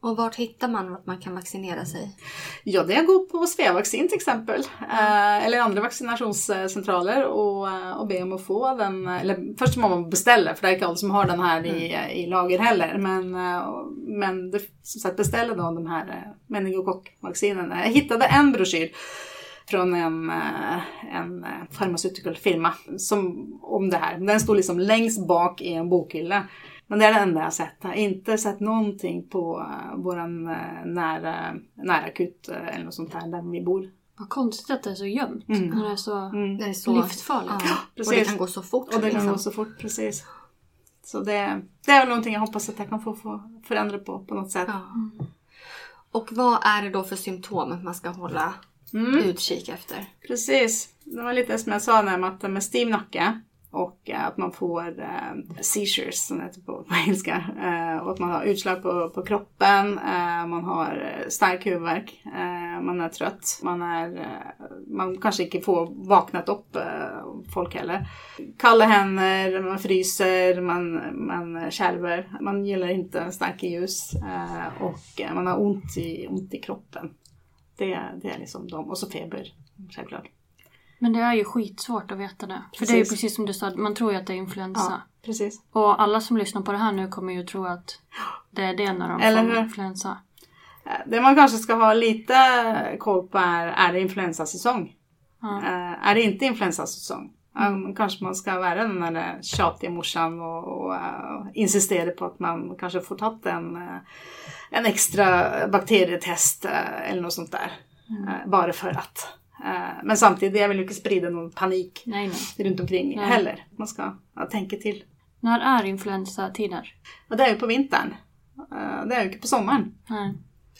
Och vart hittar man att man kan vaccinera sig? Ja, det är att gå på Sveavaccin till exempel. Mm. eller andra vaccinationscentraler och, eh, och be om att få den. Eller först må man beställa, för det är inte alla som har den här i, mm. i lager heller. Men, eh, men det, som sagt, beställa då de här meningokockvaccinerna. Jag hittade en broschyr från en, en farmaceutical som, om det här. Den står liksom längst bak i en bokhylla. Men det är det enda jag har sett. Jag har inte sett någonting på uh, våran uh, nära, nära akut uh, eller något sånt där, där vi bor. Vad konstigt att det är så gömt. Mm. Det är så, mm. det är så livsfarligt. Ja, precis. Och det kan gå så fort. Och det liksom. kan gå så fort, precis. Så det, det är väl någonting jag hoppas att jag kan få, få förändra på, på något sätt. Ja. Och vad är det då för symptom man ska hålla mm. utkik efter? Precis. Det var lite som jag sa när med, med stiv nacke och eh, att man får eh, seizures som det heter på, på engelska. Eh, och att man har utslag på, på kroppen, eh, man har eh, stark huvudvärk, eh, man är trött, man, är, eh, man kanske inte får vaknat upp eh, folk heller. Kalla händer, man fryser, man, man kärver, man gillar inte starka ljus eh, och man har ont i, ont i kroppen. Det, det är liksom de, och så feber självklart. Men det är ju skitsvårt att veta det. Precis. För det är ju precis som du sa, man tror ju att det är influensa. Ja, precis. Och alla som lyssnar på det här nu kommer ju tro att det är det när de Eller får hur? influensa. Det man kanske ska ha lite koll på är, är det influensasäsong? Ja. Är det inte influensasäsong? Mm. Kanske man ska vara den där tjatiga morsan och, och uh, insistera på att man kanske får ta en, uh, en extra bakterietest uh, eller något sånt där. Mm. bara för att. Eh, men samtidigt, jag vill ju inte sprida någon panik nej, nej. runt omkring nej. heller. Man ska ja, tänka till. När är influensatider? Ja, det är ju på vintern. Eh, det är ju inte på sommaren. Nej.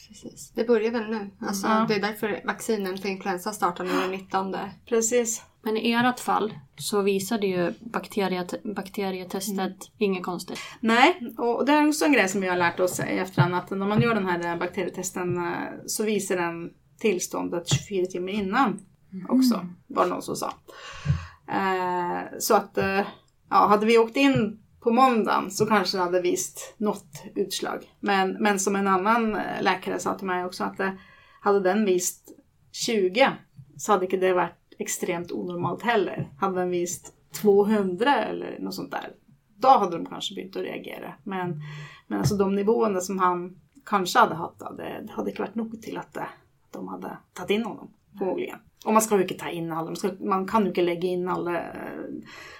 Precis. Det börjar väl nu. Alltså, ja. Det är därför vaccinen för influensa startar nu den 19. Precis. Men i ert fall så visade ju bakteriet, bakterietestet mm. inget konstigt. Nej, och det är också en grej som vi har lärt oss i efterhand att när man gör den här bakterietesten eh, så visar den tillståndet 24 timmar innan också, mm. var det någon som sa. Eh, så att, eh, ja, hade vi åkt in på måndagen så kanske det hade visst något utslag. Men, men som en annan eh, läkare sa till mig också att det, hade den visst 20 så hade inte det varit extremt onormalt heller. Hade den visst 200 eller något sånt där. Då hade de kanske börjat att reagera. Men, men alltså de nivåerna som han kanske hade haft, det hade inte varit nog till att de hade tagit in honom förmodligen. Och man ska ju inte ta in alla, man, ska, man kan ju inte lägga in alla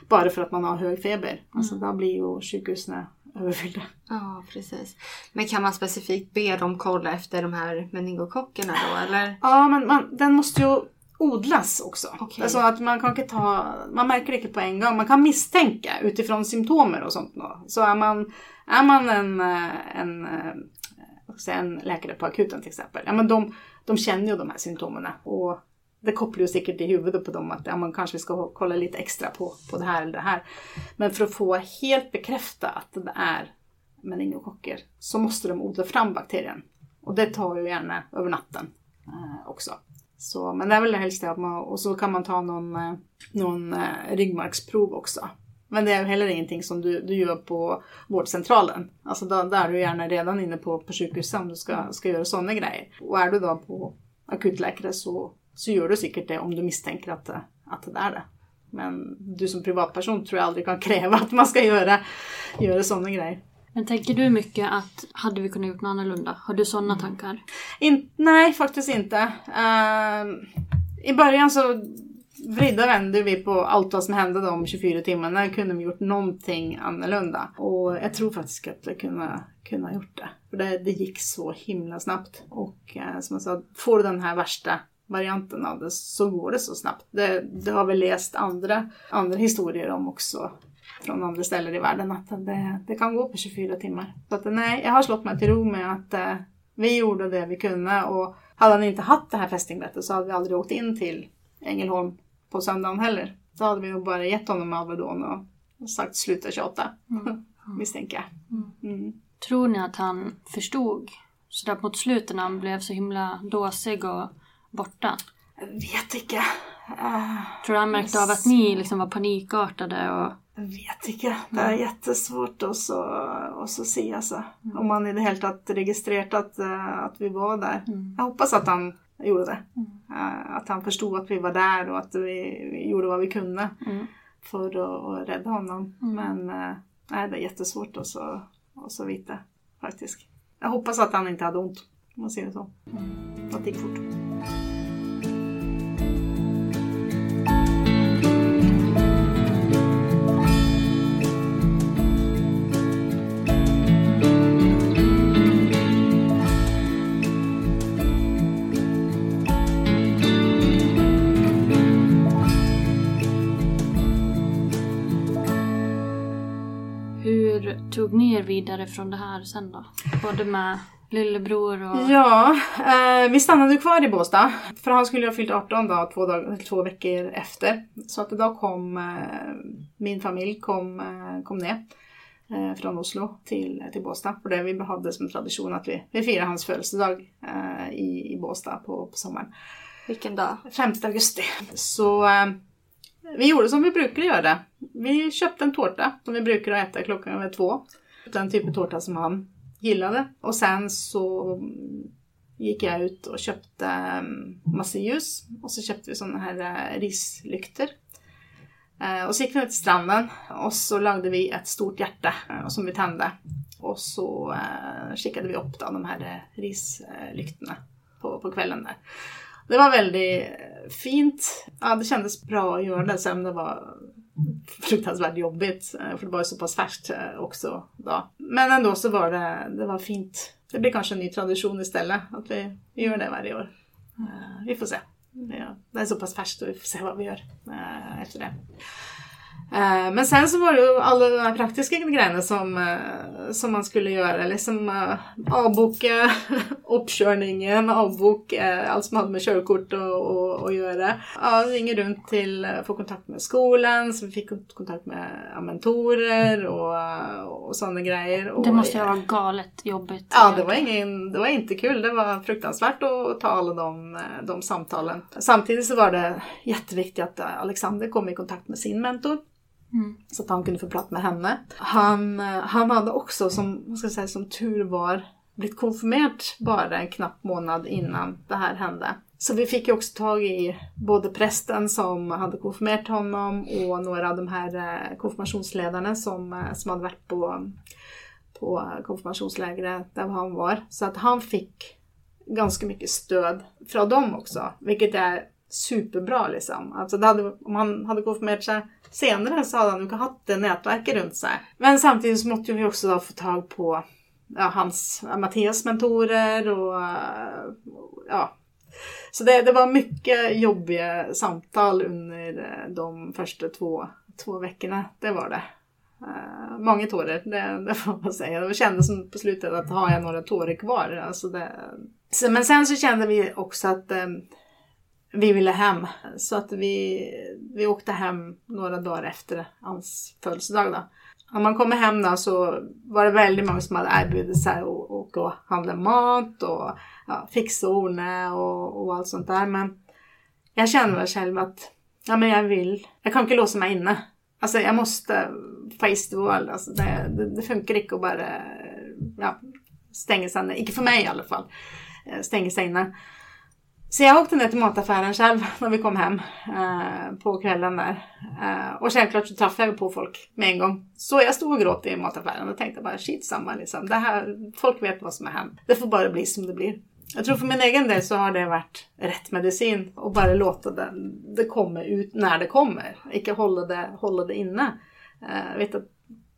bara för att man har hög feber. Alltså då blir ju sjukhusen överfyllda. Ja, precis. Men kan man specifikt be dem kolla efter de här meningokockerna då eller? Ja, men man, den måste ju odlas också. Okej. Alltså att man kan inte ta, man märker det inte på en gång. Man kan misstänka utifrån symptomer och sånt. Då. Så är man, är man en, eh, en, eh, en läkare på akuten till exempel. Ja, men de, de känner ju de här symptomen och det kopplar ju säkert i huvudet på dem att ja, man kanske ska kolla lite extra på, på det här eller det här. Men för att få helt bekräfta att det är meningokocker så måste de odla fram bakterien. Och det tar ju gärna över natten eh, också. Så, men det är väl det helst det att man, och så kan man ta någon, eh, någon eh, ryggmärgsprov också. Men det är heller ingenting som du, du gör på vårdcentralen. Alltså då, där är du gärna redan inne på, på sjukhuset om du ska, ska göra sådana grejer. Och är du då på akutläkare så, så gör du säkert det om du misstänker att, att det är det. Men du som privatperson tror jag aldrig kan kräva att man ska göra, göra sådana grejer. Men tänker du mycket att hade vi kunnat gjort något annorlunda? Har du sådana tankar? In, nej, faktiskt inte. Ehm, I början så vrida vänder vände vi på allt vad som hände de 24 timmarna. Kunde vi gjort någonting annorlunda? Och jag tror faktiskt att vi kunde, kunde ha gjort det. För det, det gick så himla snabbt. Och eh, som jag sa, får du den här värsta varianten av det så går det så snabbt. Det, det har vi läst andra, andra historier om också från andra ställen i världen att det, det kan gå på 24 timmar. Så att, nej, jag har slått mig till ro med att eh, vi gjorde det vi kunde och hade han inte haft det här fästingbettet så hade vi aldrig åkt in till Ängelholm på söndagen heller. Då hade vi nog bara gett honom Alvedon och sagt sluta tjata. Misstänker jag. Mm. Tror ni att han förstod? Sådär mot slutet när han blev så himla dåsig och borta. Jag vet inte. Eh, Tror du han märkte av att ni liksom var panikartade och... Jag vet inte. Det är jättesvårt att så, att så se alltså. Om man i det hela taget registrerat att, eh, att vi var där. Jag hoppas att han gjorde det. Eh, Att han förstod att vi var där och att vi, vi gjorde vad vi kunde för att, att rädda honom. Men eh, nej, det är jättesvårt att så, att så veta faktiskt. Jag hoppas att han inte hade ont. Om man det så. Att det gick fort. Vidare från det här sen då? Både med lillebror och... Ja, eh, vi stannade kvar i Båstad. För han skulle ha fyllt 18 då, två, dag, två veckor efter. Så att då kom eh, min familj kom, eh, kom ner eh, från Oslo till, till Båstad. För det vi hade som tradition att vi, vi firade hans födelsedag eh, i, i Båstad på, på sommaren. Vilken dag? 5 augusti. Så eh, vi gjorde som vi brukar göra. Vi köpte en tårta som vi brukar äta klockan över två. Den typen av tårta som han gillade. Och sen så gick jag ut och köpte mm, massa ljus. Och så köpte vi sådana här eh, rislykter. rislyktor. Och så gick vi ner till stranden och så lagde vi ett stort hjärta eh, som vi tände. Och så skickade vi upp då, de här rislyktorna på, på kvällen där. Det var väldigt fint. Ja, det kändes bra att göra det, sen det var fruktansvärt jobbigt. Eh, för det var ju så pass färskt eh, också då. Men ändå så var det, det var fint. Det blir kanske en ny tradition istället, att vi, vi gör det varje år. Eh, vi får se. Det- är så pass färskt och vi får se vad vi gör efter det. Eh, Men sen så var det ju alla de här praktiska grejerna som, eh, som man skulle göra. Liksom eh, avboka uppkörningen, avboka allt som hade med körkort och göra. Ja, ringa runt till, få kontakt med skolan, så vi fick kontakt med mentorer och, och sådana grejer. Och, Det måste ju vara galet jobbigt. Ja, det var, ingen, det var inte kul. Det var fruktansvärt att ta alla de, de samtalen. Samtidigt så var det jätteviktigt att Alexander kom i kontakt med sin mentor. Mm. Så att han kunde få prata med henne. Han, eh, han hade också, som, vad ska jag säga, som tur var, blivit konfirmerad bara en knapp månad innan det här hände. Så vi fick ju också tag i både prästen som hade konfirmerat honom och några av de här eh, konfirmationsledarna som, eh, som hade varit på, på konfirmationslägret där han var. Så att han fick ganska mycket stöd från dem också, vilket är superbra liksom. Alltså hade, om han hade konfirmerat sig senare så hade han ju haft det nätverket runt sig. Men samtidigt så måste vi också få tag på ja, hans, eh, Mattias mentorer och eh, ja. Så det, det var mycket jobbiga samtal under eh, de första två, två veckorna. Det var det. Uh, många tårar, det, det får man säga. Det kändes som på slutet att har jag några tårar kvar. Alltså det... så, men sen så kände vi också att um, vi ville hem. Så att vi, vi åkte hem några dagar efter hans födelsedag. Då. När man kommer hem då så var det väldigt många som hade erbjudit sig att åka och handla mat och ja, fixa och ordna och, och allt sånt där. Men jag kände väl själv att ja, men jag vill, jag kan inte låsa mig inne. Alltså jag måste face the world. Alltså det, det, det funkar inte att bara ja, stänga sig inne. Inte för mig i alla fall. Eh, stänga sig inne. Så jag åkte ner till mataffären själv när vi kom hem eh, på kvällen där. Eh, och självklart så träffade jag på folk med en gång. Så jag stod och grät i mataffären och tänkte bara shit samma liksom. Det här, folk vet vad som har hänt. Det får bara bli som det blir. Jag tror för min egen del så har det varit rätt medicin och bara låta det, det komma ut när det kommer. Inte hålla det, hålla det inne. Eh, jag vet att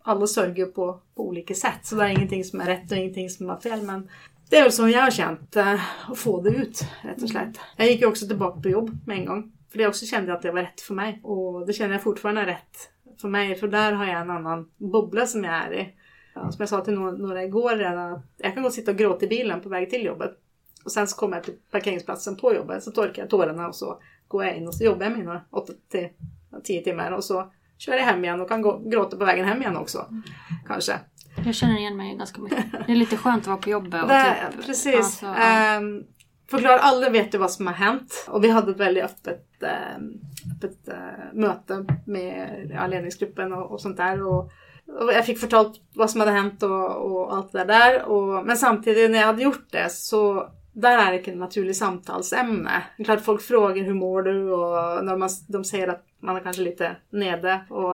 alla sörjer på, på olika sätt så det är ingenting som är rätt och ingenting som är fel. Men det är väl så jag har känt, eh, att få det ut rätt och slätt. Jag gick ju också tillbaka på jobb med en gång. För det också kände jag att det var rätt för mig. Och det känner jag fortfarande är rätt för mig. För där har jag en annan bubbla som jag är i. Som jag sa till några igår redan. Jag kan gå och sitta och gråta i bilen på väg till jobbet. Och sen så kommer jag till parkeringsplatsen på jobbet. Så torkar jag tårarna och så går jag in och så jobbar jag mina 8 till 10 timmar. Och så kör jag hem igen och kan gå, gråta på vägen hem igen också. Kanske. Jag känner igen mig ganska mycket. Det är lite skönt att vara på jobbet. Och det, typ, precis. Alltså, um, förklara aldrig vet du vad som har hänt. Och vi hade ett väldigt öppet, um, öppet uh, möte med ja, ledningsgruppen och, och sånt där. Och, och, jag fick förtalt vad som hade hänt och, och allt det där. Och, men samtidigt när jag hade gjort det så där är det ett naturligt samtalsämne. Klart folk frågar hur mår du och när man, de säger att man är kanske lite nere. Och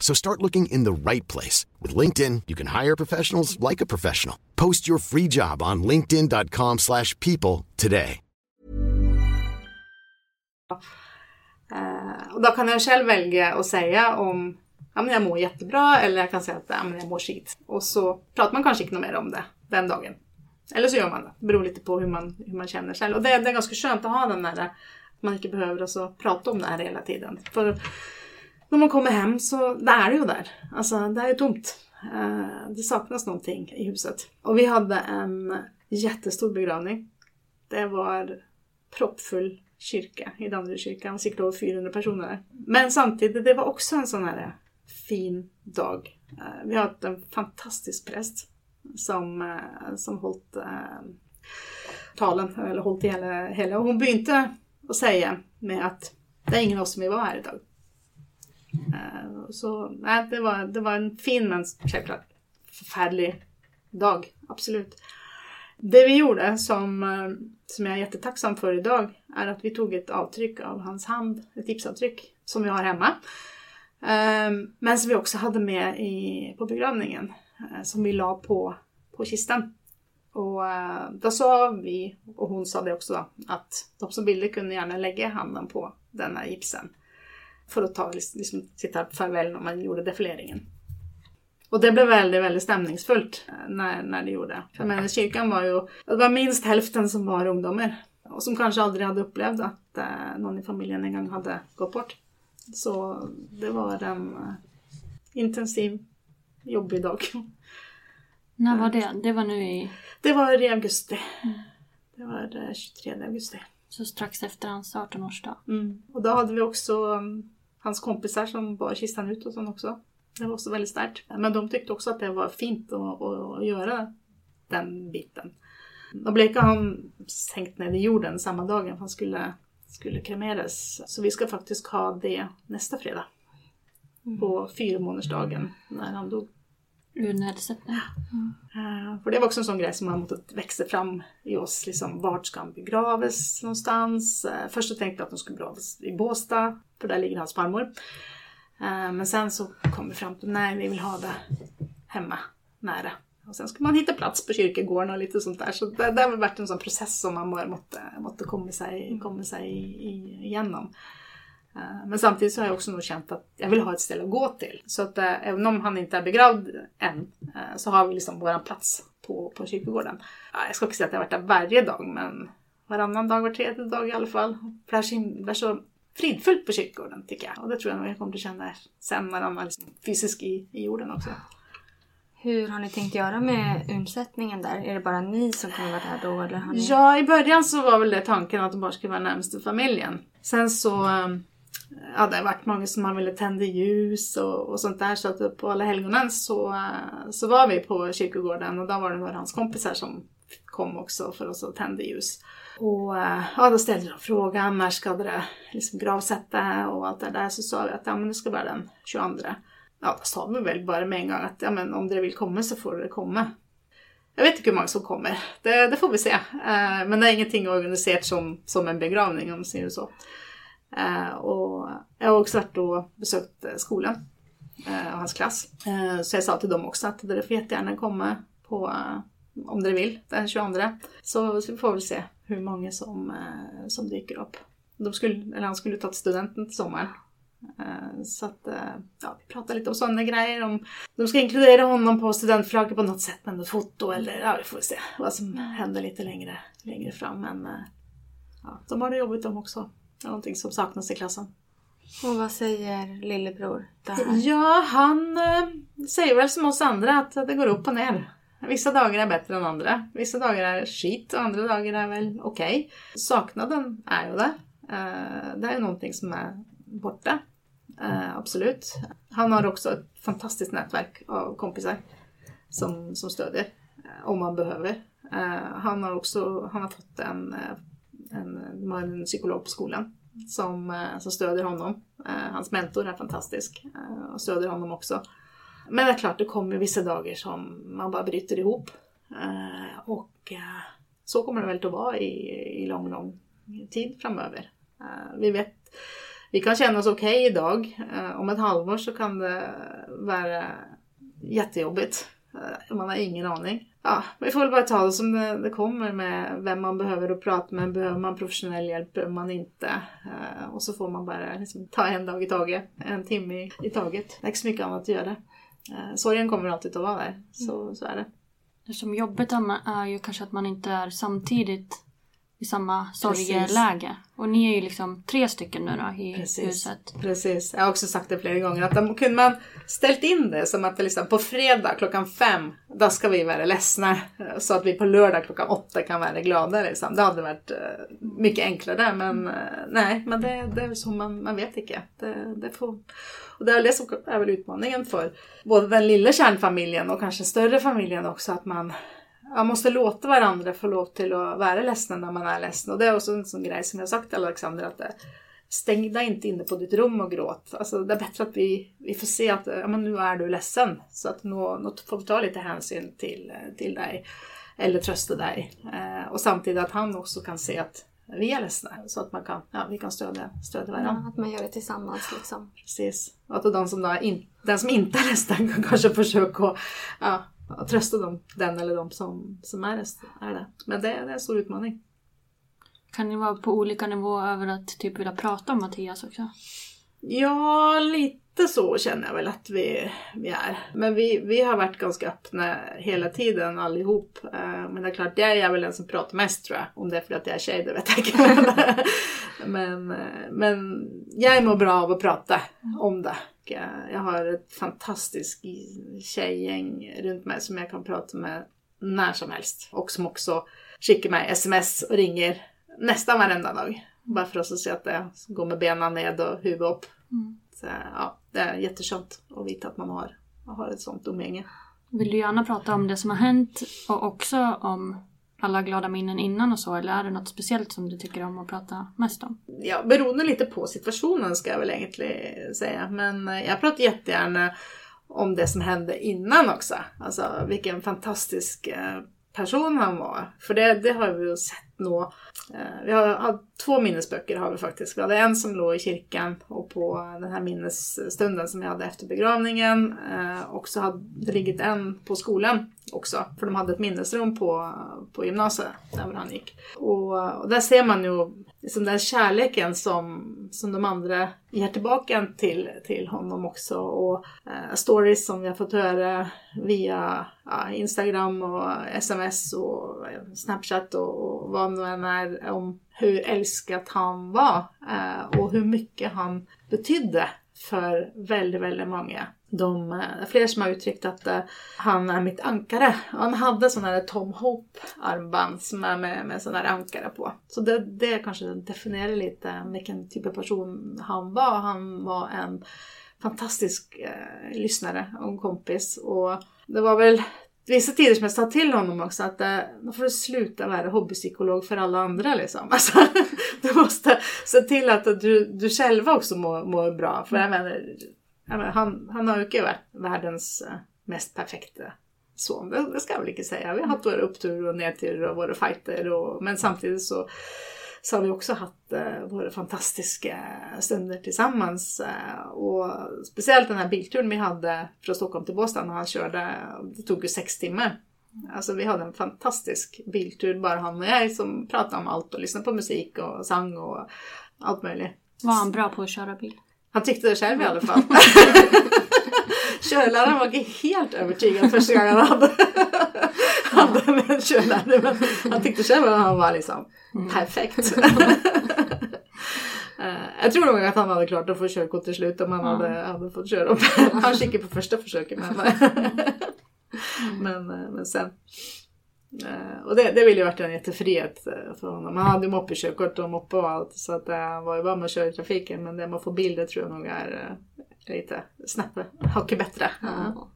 So start looking in the right place. With LinkedIn, you can hire professionals like a professional. Post your free job on linkedin.com slash people today. Uh, då kan jag själv välja att säga om ja, men jag mår jättebra eller jag kan säga att ja, men jag mår skit. Och så pratar man kanske inte mer om det den dagen. Eller så gör man det. Det beror lite på hur man, hur man känner själv. Och det, det är ganska skönt att ha den där att man inte behöver alltså prata om det här hela tiden. För när man kommer hem så det är det ju där. Alltså det är tomt. Eh, det saknas någonting i huset. Och vi hade en jättestor begravning. Det var proppfull kyrka i Danderydskyrkan. cirka över 400 personer. Men samtidigt, det var också en sån här fin dag. Eh, vi har haft en fantastisk präst som, eh, som hållit talen, eller hållit i hela, hela. Och hon började att säga med att det är ingen av oss som vill vara här idag. Eh, så nej, det, var, det var en fin men självklart förfärlig dag. Absolut. Det vi gjorde som, eh, som jag är jättetacksam för idag är att vi tog ett avtryck av hans hand, ett gipsavtryck som vi har hemma. Eh, men som vi också hade med i, på begravningen som vi la på, på kistan. Och då sa vi, och hon sa det också, då, att de som ville kunde gärna lägga handen på denna gipsen för att ta liksom, sitta farväl när man gjorde defileringen. Och det blev väldigt, väldigt stämningsfullt eh, när, när det gjorde. För men kyrkan var ju, det var minst hälften som var ungdomar. Och som kanske aldrig hade upplevt att eh, någon i familjen en gång hade gått bort. Så det var en eh, intensiv, jobbig dag. När var det? Det var nu i... Det var i augusti. Mm. Det var 23 eh, augusti. Så strax efter hans 18-årsdag. Mm. Och då hade vi också um, hans kompisar som bar kistan ut och sånt också. Det var också väldigt starkt. Men de tyckte också att det var fint att, att, göra den biten. Då blev han sänkt ner i jorden samma dag han skulle, skulle kremeras. Så vi ska faktiskt ha det nästa fredag. Mm. På fyramånadersdagen när han dog. Ur nedsättning. Mm. Uh, för det var också en sån grej som har måttet växa fram i oss. Liksom, vart ska han begravas någonstans? Uh, först så tänkte jag att han skulle begravas i Båstad, för där ligger hans farmor. Eh, men sen så kom vi fram till, nej vi vill ha det hemma, nära. Och sen ska man hitta plats på kyrkogården och lite sånt där. Så det, det har varit en sån process som man bara måste, måste komma sig, komma sig igenom. Eh, men samtidigt så har jag också nog känt att jag vill ha ett ställe att gå till. Så att eh, även om han inte är begravd än så har vi liksom våran plats på, på kyrkogården. Jag ska också säga att jag har varit där varje dag men varannan dag, var tredje dag i alla fall. För det är så fridfullt på kyrkogården tycker jag. Och det tror jag nog jag kommer att känna sen när han är liksom fysisk i, i jorden också. Hur har ni tänkt göra med undsättningen där? Är det bara ni som kommer vara där då? Eller har ni... Ja, i början så var väl det tanken att de bara skulle vara närmaste familjen. Sen så ähm, ja, det har varit många som har velat tända ljus och, och sånt där. Så att på alla helgonen så, äh, så var vi på kyrkogården och då var det några hans kompisar som kom också för oss att tända ljus. Och eh, ja, då ställde de frågan när ska det liksom gravsätta och allt det där. Så sa vi att ja, men det ska vara den 22 ja, då sa de väl bara med en gång att ja, men om det vill komma så får det komma. Jag vet inte hur många som kommer, det, det får vi se. Uh, men det är ingenting organiserat som, som en begravning om man säger så. Uh, och jag har också varit och besökt skolan uh, och hans klass. så jag sa till dem också att det får jättegärna komma på, om det vill, den 22. Så, så vi får väl se hur många som, som dyker upp. De skulle, eller han skulle ta studenten till sommaren. Eh, så att, eh, ja, vi pratar lite om sådana grejer. Om de ska inkludera honom på studentflaggan på något sätt med något foto eller ja, vi får se vad som händer lite längre, längre fram. Men eh, ja, de har det jobbigt de också. Det är någonting som saknas i klassen. Och vad säger lillebror? Ja, han säger väl som oss andra att det går upp och ner. Vissa dagar är bättre än andra. Vissa dagar är skit och andra dagar är väl okej. Okay. Saknaden är ju eh, det. Det är ju någonting som är borta. Eh, absolut. Han har också ett fantastiskt nätverk av kompisar som, som stödjer eh, om man behöver. Han har också han har fått en, en, en psykolog på skolan som, som stödjer honom. Hans mentor är fantastisk och stödjer honom också. Men det är klart, det kommer vissa dagar som man bara bryter ihop. Eh, och eh, så kommer det väl att vara i, i lång, lång tid framöver. Eh, vi vet vi kan känna oss okej okay idag. Eh, om ett halvår så kan det vara jättejobbigt. Eh, man har ingen aning. Ja, vi får väl bara ta det som det, det kommer med vem man behöver att prata med. Behöver man professionell hjälp? Behöver man inte? Eh, och så får man bara liksom ta en dag i taget. En timme i, i taget. Det är inte så mycket annat att göra. Sorgen kommer alltid att vara där. Så, så är det. Det som jobbigt är ju kanske att man inte är samtidigt i samma sorgeläge. Och ni är ju liksom tre stycken nu då i Precis. huset. Precis. Jag har också sagt det flera gånger att de kunde man ställt in det som att det liksom på fredag klockan fem, då ska vi vara ledsna. Så att vi på lördag klockan åtta kan vara glada. Liksom. Det hade varit uh, mycket enklare. Men uh, nej, men det, det är så man, man vet inte. Det, det får... Och det är det som är väl utmaningen för både den lilla kärnfamiljen och kanske större familjen också. Att man man måste låta varandra få lov till att vara ledsna när man är ledsen. Och det är också en sån grej som jag sagt till Alexander att det, stäng dig inte inne på ditt rum och gråt. Alltså, det är bättre att vi, vi får se att ja, men nu är du ledsen. Så att nu, nu får vi ta lite hänsyn till, till dig. Eller trösta dig. Eh, och samtidigt att han också kan se att vi är ledsna. Så att man kan, ja, vi kan stödja, stödja varandra. Ja, att man gör det tillsammans liksom. Precis. Och att den som, då in, den som inte är ledsen kan kanske försöka ja, ja, trösta dem, den eller de som, som är, är det. Men det, det är en stor utmaning. Kan ni vara på olika nivåer över att typ vilja prata om Mattias också? Ja, lite så känner jag väl att vi, vi är. Men vi, vi har varit ganska öppna hela tiden allihop. Eh, Men det är klart, jag är väl den som pratar mest tror jag. Om det är för att jag är tjej, det vet jag inte. men, eh, men jag mår bra av att prata om det. Jag har ett fantastiskt tjejgäng runt mig som jag kan prata med när som helst. Och som också skickar mig sms och ringer nästan varenda dag. Bara för att se att det går med benen ned och huvudet upp. Så, ja, det är jätteskönt att veta att man har, har ett sånt umgänge. Vill du gärna prata om det som har hänt och också om alla glada minnen innan och så? Eller är det något speciellt som du tycker om att prata mest om? Ja, beroende lite på situationen ska jag väl egentligen säga. Men eh, jag pratar jättegärna om det som hände innan också. Alltså vilken fantastisk eh, person han var. För det, det har vi ju sett nå. Eh, Vi har, har två minnesböcker har vi faktiskt. Vi hade en som låg i kyrkan och på den här minnesstunden som vi hade efter begravningen. Eh, Och så hade det ligget en på skolan också. För de hade ett minnesrum på, på gymnasiet där han gick. Och, och där ser man ju liksom den kärleken som, som de andra ger tillbaka till, till honom också. Och eh, stories som vi har fått höra via ja, Instagram och sms och Snapchat och, och vad om nu är om hur älskad han var eh, och hur mycket han betydde för väldigt, väldigt många. De, det är fler som har uttryckt att eh, han är mitt ankare. Han hade sån här Tom Hope armband som är med, med sån här ankare på. Så det, det kanske definierar lite vilken typ av person han var. Han var en fantastisk eh, lyssnare och kompis. Och det var väl vissa tider som jag sa till honom också att eh, då får du sluta vara hobbypsykolog för alla andra liksom. Alltså, du måste se till att du, du själva också mår, mår bra. För jag menar, jag menar, han, han har ju varit världens eh, mest perfekta son. Det, det ska jag väl inte säga. Vi har haft våra uppturer och nedturer och våra fighter. Och, men samtidigt så, så har vi också haft eh, våra fantastiska stunder tillsammans. Eh, och speciellt den här bilturen vi hade från Stockholm till Båstad när han körde. Det tog ju sex timmar. Alltså vi hade en fantastisk biltur, bara han och jag som pratade om allt och lyssnade på musik och sang och allt möjligt. Var han bra på att köra bil? Han tyckte det själv i alla fall. Körläraren var inte helt övertygad första gången han hade, hade en körlärare. Men han tyckte själv att han var liksom perfekt. Eh, Jag tror nog att han hade klart att få körkort till slut om han hade, hade fått köra. Han gick på första försöket. Men, men, eh, men sen. eh, Och det, det ville ju varit en jättefrihet för honom. Han hade ju moppekörkort och moppe och allt. Så att han var ju bara med att köra i trafiken. Men det med att få bilder tror jag nog är lite snäppet hacket bättre. Ja.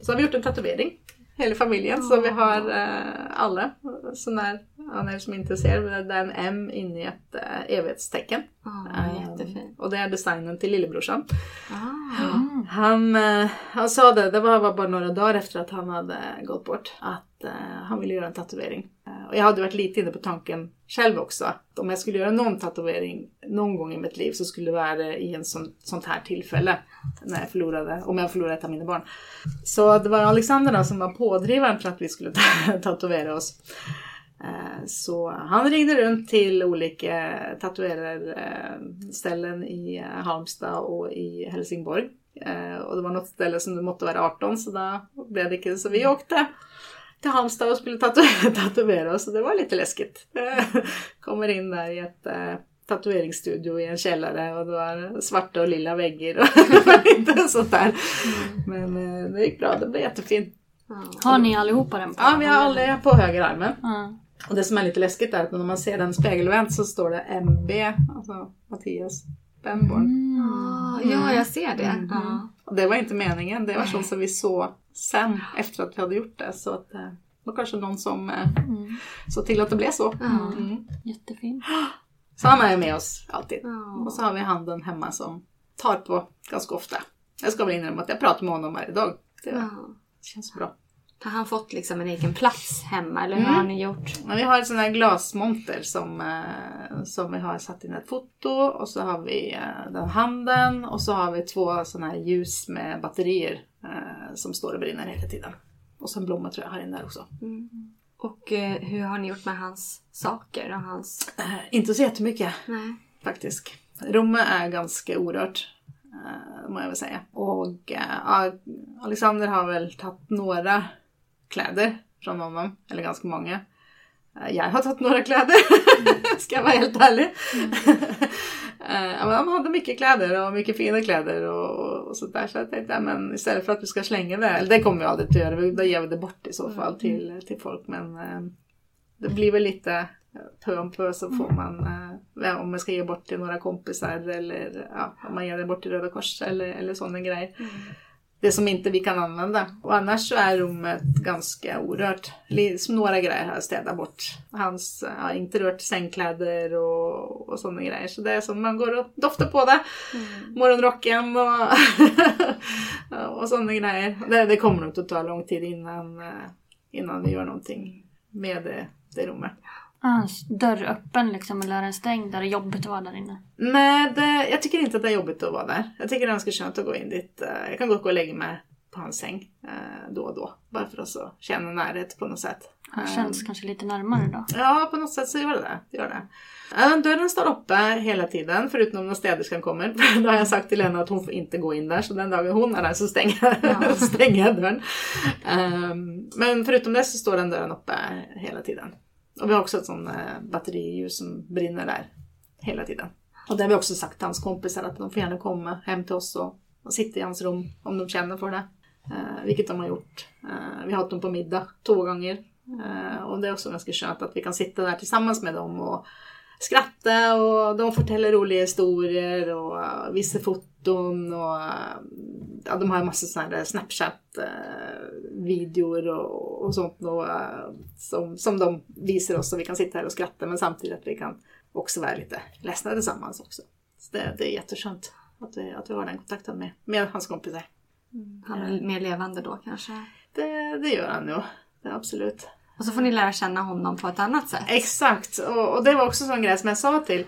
Så har vi gjort en tatuering. Hela familjen. Så vi har eh, alla. Så när han är som inte ser. Det är en M inne i ett eh, evighetstecken. Ja, jättefint. Och det är designen till lillebrorsan. Ah. Han, eh, han sa det, det var var bara några dagar efter att han hade gått bort, att eh, han ville göra en tatuering. Och jag hade varit lite inne på tanken själv också, att om jag skulle göra någon tatuering någon gång i mitt liv så skulle det vara i en sån, sånt här tillfälle. När jag förlorade, om jag förlorade ett av mina barn. Så det var Alexander då som var pådrivaren för att vi skulle tatuera oss. Eh, så han ringde runt till olika tatuerarställen eh, i Halmstad och i Helsingborg. Eh, och det var något ställe som du måste vara 18 så då blev det inte. Så vi åkte till Halmstad och skulle tatuera, tatuera oss det var lite läskigt. Kommer in där i ett eh, tatueringsstudio i en källare och det var svarta och lila väggar och inte sånt där. Men eh, det gick bra, det blev jättefint. Har ni allihopa den på? Ja, vi har alla på höger armen. Ja. Och det som är lite läskigt är att när man ser den spegelvänt så står det MB, alltså Mattias Benborn. Ah, ja, jag ser det. Mm. Ja. Och det var inte meningen, det var sånt som vi såg sen efter att vi hade gjort det. Så att, eh, det var kanske någon som eh, såg till att det blev så. Mm. Jättefint. Så han är med oss alltid. Ja. Och så har vi handen hemma som tar på ganska ofta. Jag ska väl inrymma att jag pratar med honom varje dag. Det känns bra. Har han fått liksom en egen plats hemma eller hur Mm. har ni gjort? Men vi har en sån här glasmonter som, eh, som vi har satt in ett foto och så har vi eh, den handen och så har vi två såna här ljus med batterier eh, som står och brinner hela tiden. Och så en blomma tror jag har in där också. Och eh, hur har ni gjort med hans saker och hans... Eh, inte så jättemycket Nej. faktiskt. Rummet är ganska orört, eh, må jag väl säga. Och eh, ja, Alexander har väl tagit några kläder från honom, eller ganska många. Eh, Jag har tagit några kläder, ska jag vara helt ärlig. Eh, men Han hade mycket kläder och mycket fina kläder och, och sådär. Så jag tänkte, men istället för att vi ska slänga det, eller det kommer vi aldrig att göra, då ger vi det bort i så fall till, till folk. Men eh, det blir väl lite pö om pö så får man, eh, om man ska ge bort till några kompisar eller ja, om man ger det bort till Röda Kors eller, eller sådana grejer. Det som inte vi kan använda. Och annars så är rummet ganska orört. Som Några grejer har jag städat bort. Hans har inte rört sängkläder och, och sådana grejer. Så det är som man går och doftar på det. Morgonrocken och, och sådana grejer. Det, det kommer nog att ta lång tid innan, eh, innan vi gör någonting med det, det rummet. Hans dörr öppen liksom eller är den stängd? Är det jobbigt att vara där inne? Nej, det, jag tycker inte att det är jobbigt att vara där. Jag tycker det är ganska skönt att gå in dit. Eh, Jag kan gå och lägga mig på hans säng eh, då och då. Bara för att så känna närhet på något sätt. Han Eh, känns kanske lite närmare då. Ja, på något sätt så gör det det. gör det. Ja, dörren står uppe hela tiden, förutom när städerskan kommer. Då har jag sagt till henne att hon får inte gå in där, så den dagen hon är där så stänger, jag- stänger jag dörren. Ehm, men förutom det så står den dörren uppe hela tiden. Och vi har också ett sånt eh, batteriljus som brinner där hela tiden. Och det har vi också sagt till hans kompisar att de får gärna komma hem till oss och, och sitta i hans rum om de känner för det. Eh, vilket de har gjort. Eh, vi har haft dem på middag två gånger. Eh, och det är också ganska skönt att vi kan sitta där tillsammans med dem och skratta och de fortäller roliga historier och visar foton och ja, de har en massa sådana här Snapchat-videor och, och sånt och, som, som de visar oss och vi kan sitta här och skratta men samtidigt att vi kan också vara lite ledsna tillsammans också. Så det, det är jätteskönt att vi, att vi har den kontakten med, med hans kompisar. Han är mer levande då kanske. Det, det gör han nog, det absolut. Och så får ni lära känna honom på ett annat sätt. Exakt, och, och det var också en sån grej som jag sa till,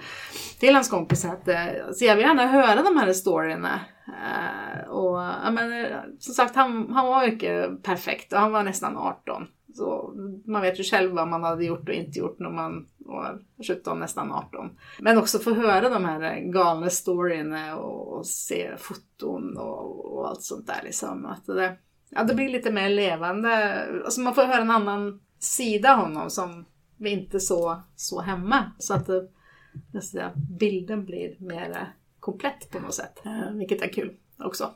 till hans kompis att så jag vill gärna höra de här storyna. Eh, och ja, men, eh, som sagt, han, han var ju inte perfekt och han var nästan 18. Så man vet ju själv vad man hade gjort och inte gjort när man var 17, nästan 18. Men också få höra de här galna storyna och, och se foton och, och allt sånt där liksom. Att det, ja, det blir lite mer levande. Alltså man får höra en annan sida honom som vi inte så, så hemma. Så att det, nästan, bilden blir mer eh, komplett på något sätt. Eh, vilket är kul också.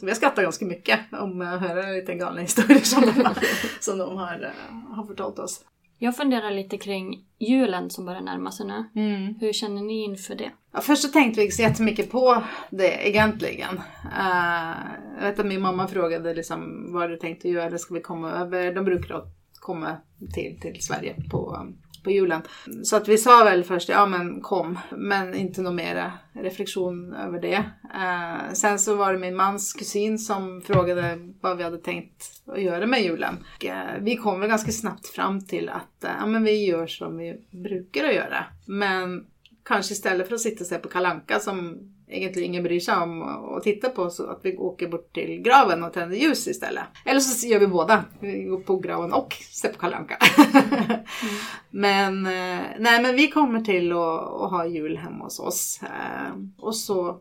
Så vi har skrattat ganska mycket om att höra lite galna historier som de, har- som de har, eh, har förtalt oss. Jag funderar lite kring julen som börjar närma sig nu. Mm. Hur känner ni inför det? Ja, först så tänkte vi inte så jättemycket på det egentligen. Uh, jag vet att min mamma frågade liksom, vad du tänkte göra, ska vi komma över? De brukar komma till, till Sverige på, på julen. Så att vi sa väl först, ja men kom, men inte någon mera reflektion över det. Eh, sen så var det min mans kusin som frågade vad vi hade tänkt att göra med julen. Och, eh, vi kom väl ganska snabbt fram till att eh, ja, men vi gör som vi brukar att göra. Men kanske istället för att sitta och se på Kalanka som egentligen ingen bryr sig om och titta på så att vi åker bort till graven och tänder ljus istället. Eller så gör vi båda. Vi går på graven och ser på Kalanka. Men, eh, nej, men vi kommer till att, att ha jul hemma hos oss. Eh, Och så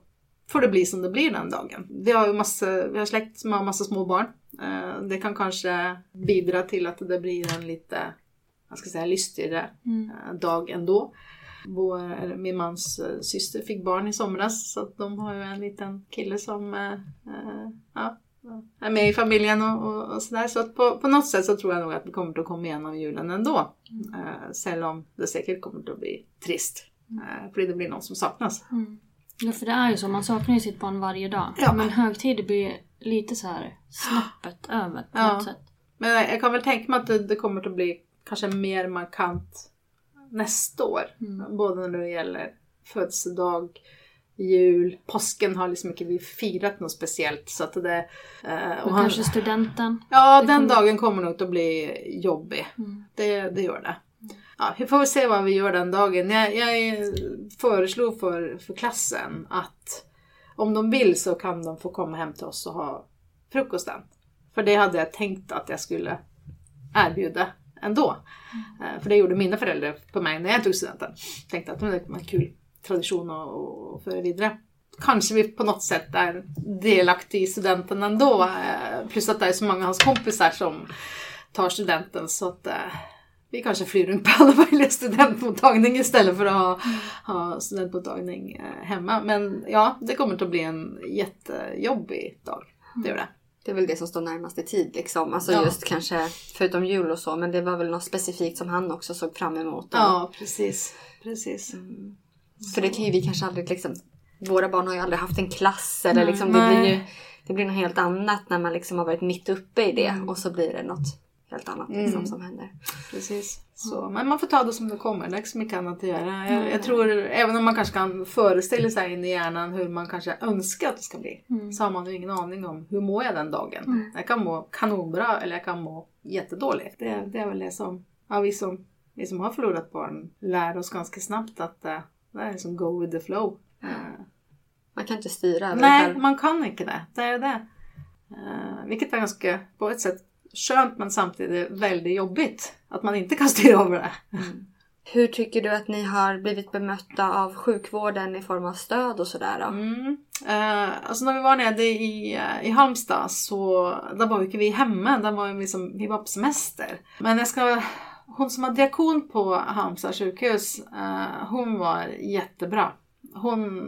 får det bli som det blir den dagen. Vi har ju massa, vi har släkt som har massa små barn. Eh, Det kan kanske bidra till att det blir en lite, vad ska jag säga, lystigare eh, dag ändå. Vår, min mans eh, syster fick barn i somras så de har ju en liten kille som eh, eh, ja, är med i familjen och, och, och sådär. Så att på, på något sätt så tror jag nog att vi kommer att komma igenom julen ändå. Eh, Selv om det säkert kommer att bli trist. Eh, för det blir någon som saknas. Ja, för det är ju så. Man saknar ju sitt barn varje dag. Ja. Men högtider blir lite så här snäppet över på Ja. något sätt. Men jag jag kan väl tänka mig att det, det kommer att bli kanske mer markant nästa år. Både när det gäller födelsedag, jul, påsken har liksom inte vi firat något speciellt. Så att det, eh, och han- kanske studenten. Ja, Det den kommer- dagen kommer nog att bli jobbig. Det, det gör det. Ja, vi får se vad vi gör den dagen. Jag, jag föreslog för, för klassen att om de vill så kan de få komma hem till oss och ha frukosten. För det hade jag tänkt att jag skulle erbjuda ändå. Mm. För det gjorde mina föräldrar på mig när jag tog studenten. Tänkte att det var en kul tradition att föra vidare. Kanske vi på något sätt är delaktiga i studenten ändå. Eh, plus att det är så många av hans kompisar som tar studenten så att eh, vi kanske flyr runt på alla möjliga studentmottagningar istället för att ha, ha studentmottagning hemma. Men ja, det kommer att bli en jättejobbig dag. Det gör det. Det är väl det som står närmast i tid liksom. Alltså Ja. just kanske förutom jul och så. Men det var väl något specifikt som han också såg fram emot. Ja, precis. precis. För det kan ju vi kanske aldrig liksom. Våra barn har ju aldrig haft en klass eller liksom. Det blir ju det blir något helt annat när man liksom har varit mitt uppe i det. Och så blir det något helt annat liksom, som händer. Precis. Så, men man får ta det som det kommer. Det är inte så mycket annat att göra. Jag, jag tror, även om man kanske kan föreställa sig in i hjärnan hur man kanske önskar att det ska bli. Så har man ju ingen aning om hur mår jag den dagen. Jag kan må kanonbra eller jag kan må jättedåligt. Det, det är väl det som, ja, vi, som vi som har förlorat barn lär oss ganska snabbt att eh, det är som go with the flow. Eh, Man kan inte styra Nej, man kan inte det. Det är det. Uh, vilket är ganska, på ett sätt, skönt men samtidigt väldigt jobbigt. Att man inte kan styra över det. Hur tycker du att ni har blivit bemötta av sjukvården i form av stöd och sådär? Mm. Eh, alltså när vi var nere i, eh, i Halmstad så där var inte vi hemma. Där var vi, som, vi var på semester. Men jag ska, hon som var diakon på Halmstad sjukhus, eh, hon var jättebra. Hon,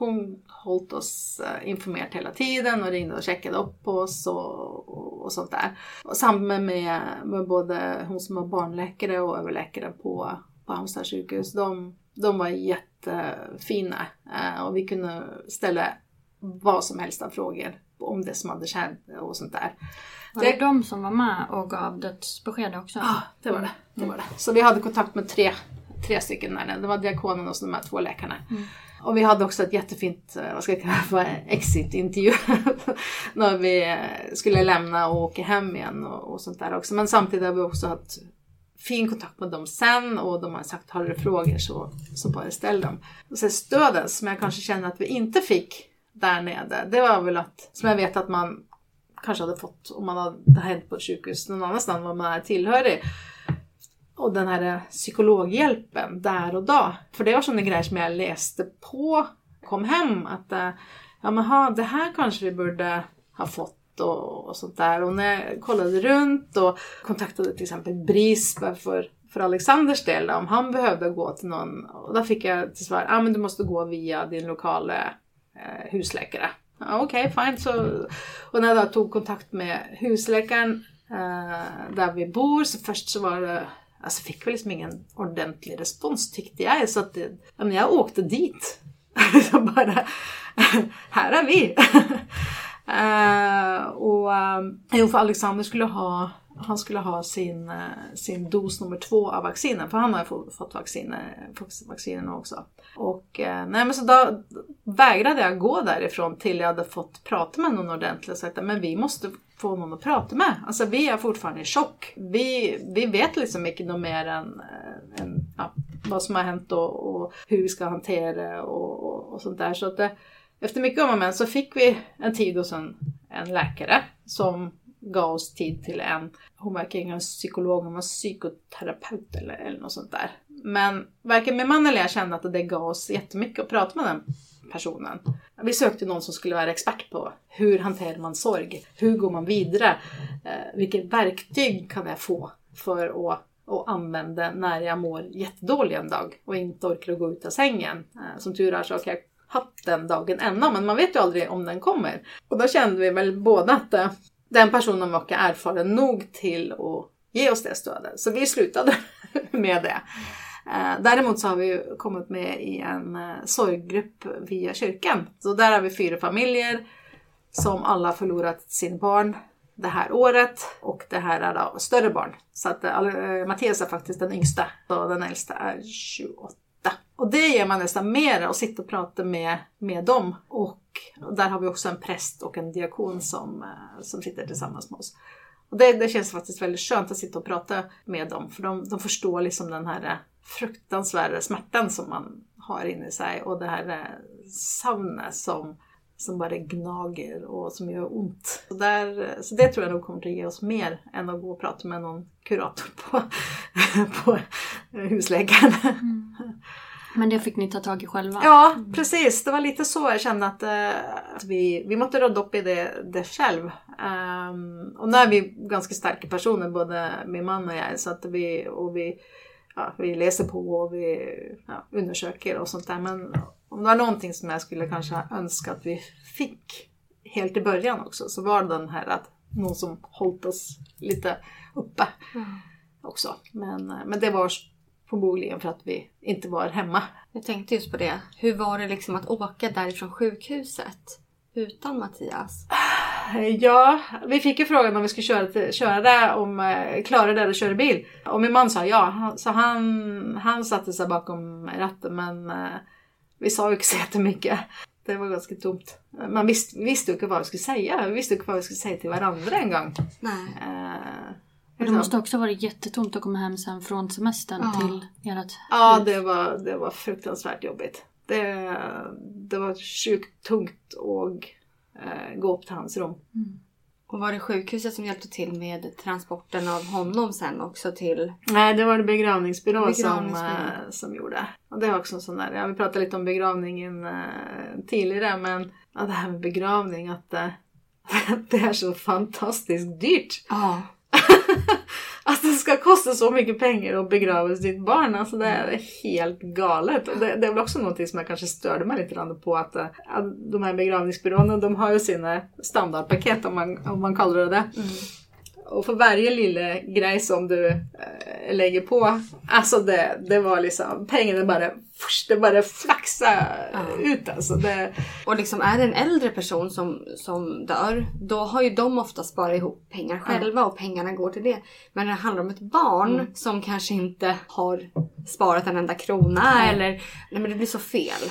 hon hållit oss eh, informerat hela tiden och ringde och checkade upp på oss och, och, och sånt där. Och samma med, med både hon som var barnläkare och överläkare på, på Halmstad sjukhus. De, de var jättefina eh, och vi kunde ställa vad som helst av frågor om det som hade hänt och sånt där. Var det de som var med och gav dödsbesked också? Ja, det var det. det, var det. Så vi hade kontakt med tre, tre stycken där. Det var diakonen och så de här två läkarna. Och vi hade också ett jättefint, eh, vad ska jag kalla det för, exit-intervju. när vi eh, skulle lämna och åka hem igen och, och sånt där också. Men samtidigt har vi också haft fin kontakt med dem sen och de har sagt har du frågor så, så bara ställ dem. Och sen stödet som jag kanske känner att vi inte fick där nere, det var väl att, som jag vet att man kanske hade fått om man hade hänt på ett sjukhus någon annanstans var man är tillhörig. Och den här psykologhjälpen där och då. För det var sådana grejer som jag läste på, kom hem att eh, ja men ha, det här kanske vi borde ha fått och, och sånt där. Och när jag kollade runt och kontaktade till exempel BRIS för, för Alexanders del om han behövde gå till någon. Och då fick jag till svar, ja ah, men du måste gå via din lokala eh, husläkare. Ja, Okej, fine. Så, och när jag då tog kontakt med husläkaren eh, där vi bor så först så var det Alltså fick väl liksom ingen ordentlig respons tyckte jag. Så att det, ja, men jag åkte dit. så bara, här är vi. uh, och eh, jo, för Alexander skulle ha han skulle ha sin, eh, sin dos nummer två av vaccinen, för han har ju fått, fått vacciner, också. Och nej men så då vägrade jag gå därifrån till jag hade fått prata med någon ordentligt och sagt att men vi måste få någon att prata med. Alltså vi är fortfarande i chock. Vi, vi vet liksom inte något mer än, eh, än ja, vad som har hänt och, och hur vi ska hantera det och, och, och sånt där. Så att det, efter mycket om och men så fick vi en tid hos en, en läkare som gav oss tid till en, hon verkar ingen psykolog, hon var psykoterapeut eller, eller något sånt där. Men varken min man eller jag kände att det gav oss jättemycket att prata med den personen. Vi sökte någon som skulle vara expert på hur hanterar man sorg? Hur går man vidare? Eh, vilket verktyg kan jag få för att, och använda när jag mår jättedålig en dag och inte orkar gå ut ur sängen? Eh, som tur är så har jag haft den dagen ännu, men man vet ju aldrig om den kommer. Och då kände vi väl båda att eh, den personen var erfaren nog till att ge oss det stödet. Så vi slutade med det. Eh, däremot så har vi kommit med i en eh, sorggrupp via kyrkan. Så där har vi fyra familjer som alla förlorat sin barn det här året och det här är då större barn. Så att eh, Mattias är faktiskt den yngsta och den äldsta är 28. Och det ger man nästan mer att sitta och prata med, med dem. Och där har vi också en präst och en diakon som, som sitter tillsammans med oss. Och det, det känns faktiskt väldigt skönt att sitta och prata med dem för de, de förstår liksom den här fruktansvärda smärtan som man har inne i sig och det här savnet som, som bara gnager och som gör ont. Så, där, så det tror jag nog kommer att ge oss mer än att gå och prata med någon kurator på, på husläkaren. Mm. Men det fick ni ta tag i själva? Ja, precis. Det var lite så jag kände att, eh, att vi, vi måste råda upp i det, det själv. Um, och nu är vi ganska starka personer, både min man och jag. Så att vi, och vi, ja, vi läser på och vi ja, undersöker och sånt där. Men om det var någonting som jag skulle kanske önska att vi fick helt i början också så var det den här att någon som hållit oss lite uppe också. Men, men det var förmodligen för att vi inte var hemma. Jag tänkte just på det. Hur var det liksom att åka därifrån sjukhuset utan Mattias? Ja, vi fick ju frågan om vi skulle köra, köra där, om eh, Klara där och köra bil. Och min man sa ja, så han, han satte sig bakom ratten men eh, vi sa ju inte så jättemycket. Det var ganska tomt. Man visste, vi visste ju inte vad vi skulle säga. Vi visste ju inte vad vi skulle säga till varandra en gång. Nej. Eh, Och det måste också ha varit jättetomt att komma hem sen från semestern Ja. till ert Ja, det var, det var fruktansvärt jobbigt. Det, det var sjukt tungt att eh, gå upp till hans rum. Och var det sjukhuset som hjälpte till med transporten av honom sen också till... Nej, det var det begravningsbyrå, Som, Begravningsbyrå. eh, som gjorde. Och det var också en sån där, ja, vi pratade lite om begravningen eh, tidigare, men ja, det här med begravning, att eh, det är så fantastiskt dyrt. Ja. Att det ska kosta så mycket pengar att begrava sitt barn, alltså det är helt galet. Och Det, det är väl också någonting som jag kanske störde mig lite grann på att, eh, att de här begravningsbyråerna, de har ju sina standardpaket om man, om man kallar det det. Mm. Och för varje lilla grej som du eh, lägger på, alltså det, det var liksom, pengarna bara, det bara flaxade ut alltså. Det, Och liksom är det en äldre person som, som dör, då har ju de ofta sparat ihop pengar själva och pengarna går till det. Men när det handlar om ett barn som kanske inte har sparat en enda krona eller... Nej men det blir så fel.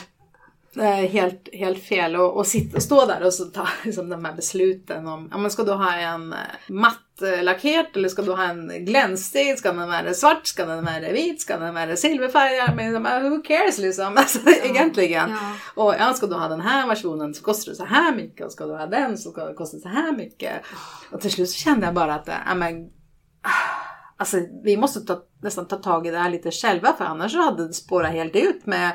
Är helt, helt fel att och sitta och stå där och så ta liksom, de här besluten om, ja men ska du ha en eh, matt lackerat eller ska du ha en glänstig? Ska den vara svart? Ska den vara vit? Ska den vara silverfärgad? Men who cares liksom? Alltså, egentligen. Ja. Och ja, ska du ha den här versionen så kostar det så här mycket och ska du ha den så ska det så här mycket. Och till slut så kände jag bara att, eh, ja men Alltså vi måste ta, nästan ta tag i det här lite själva för annars så hade det spårat helt ut med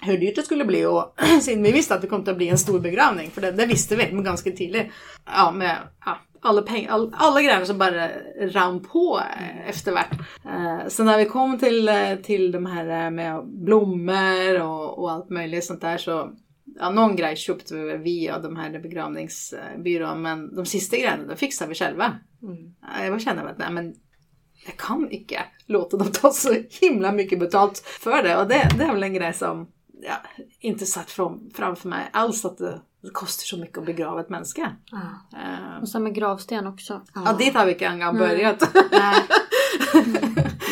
hur dyrt det skulle bli. Och sen vi visste att det kommer att bli en stor begravning för det, det visste vi ganska tidigt. Ja, med ja, alla, pengar, all, alla grejer som bara rann på eh, eftervärt. Eh, så när vi kom till, eh, till de här eh, med blommor och, och allt möjligt sånt där så Ja, någon grej köpte vi via de här begravningsbyrån men de sista grejerna de fixade vi själva. Ja, Jag kände att nej men jag kan inte låta dem ta så himla mycket betalt för det. Och det, det är väl en grej som ja, inte satt fram, framför mig alls att det, det kostar så mycket att begrava ett människa. Eh, Och sen med gravsten också. ja, dit har vi inte engang börjat. Nej.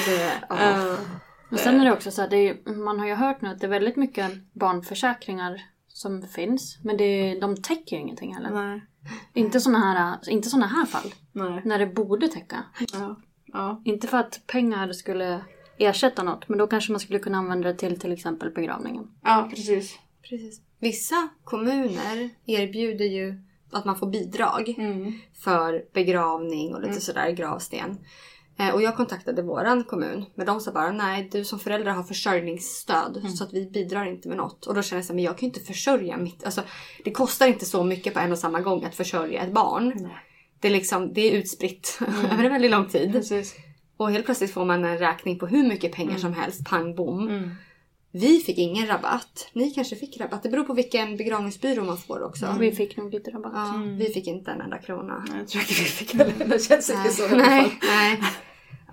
Det, ja. Och sen är det också så att det är, man har ju hört nu att det är väldigt mycket barnförsäkringar som finns. Men det, de täcker ju ingenting heller. nej, Inte såna här, inte såna här fall. nej. När det borde täcka. Ja, ja. Inte för att pengar skulle ersätta något. Men då kanske man skulle kunna använda det till till exempel begravningen. ja precis. Precis. Vissa kommuner erbjuder ju att man får bidrag för begravning och lite sådär gravsten. Eh, Och jag kontaktade våran kommun men de sa bara nej du som förälder har försörjningsstöd så att vi bidrar inte med något. Och då kände jag så här, men jag kan ju inte försörja mitt, alltså det kostar inte så mycket på en och samma gång att försörja ett barn. Det är liksom, det är utspritt över en väldigt lång tid. precis. Och helt plötsligt får man en räkning på hur mycket pengar som helst, pang bom. Vi fick ingen rabatt. Ni kanske fick rabatt. Det beror på vilken begravningsbyrå man får också. Vi fick nog lite rabatt. Ja, Vi fick inte en enda krona. Jag tror inte vi fick heller. Det känns inte så i alla fall. nej, nej.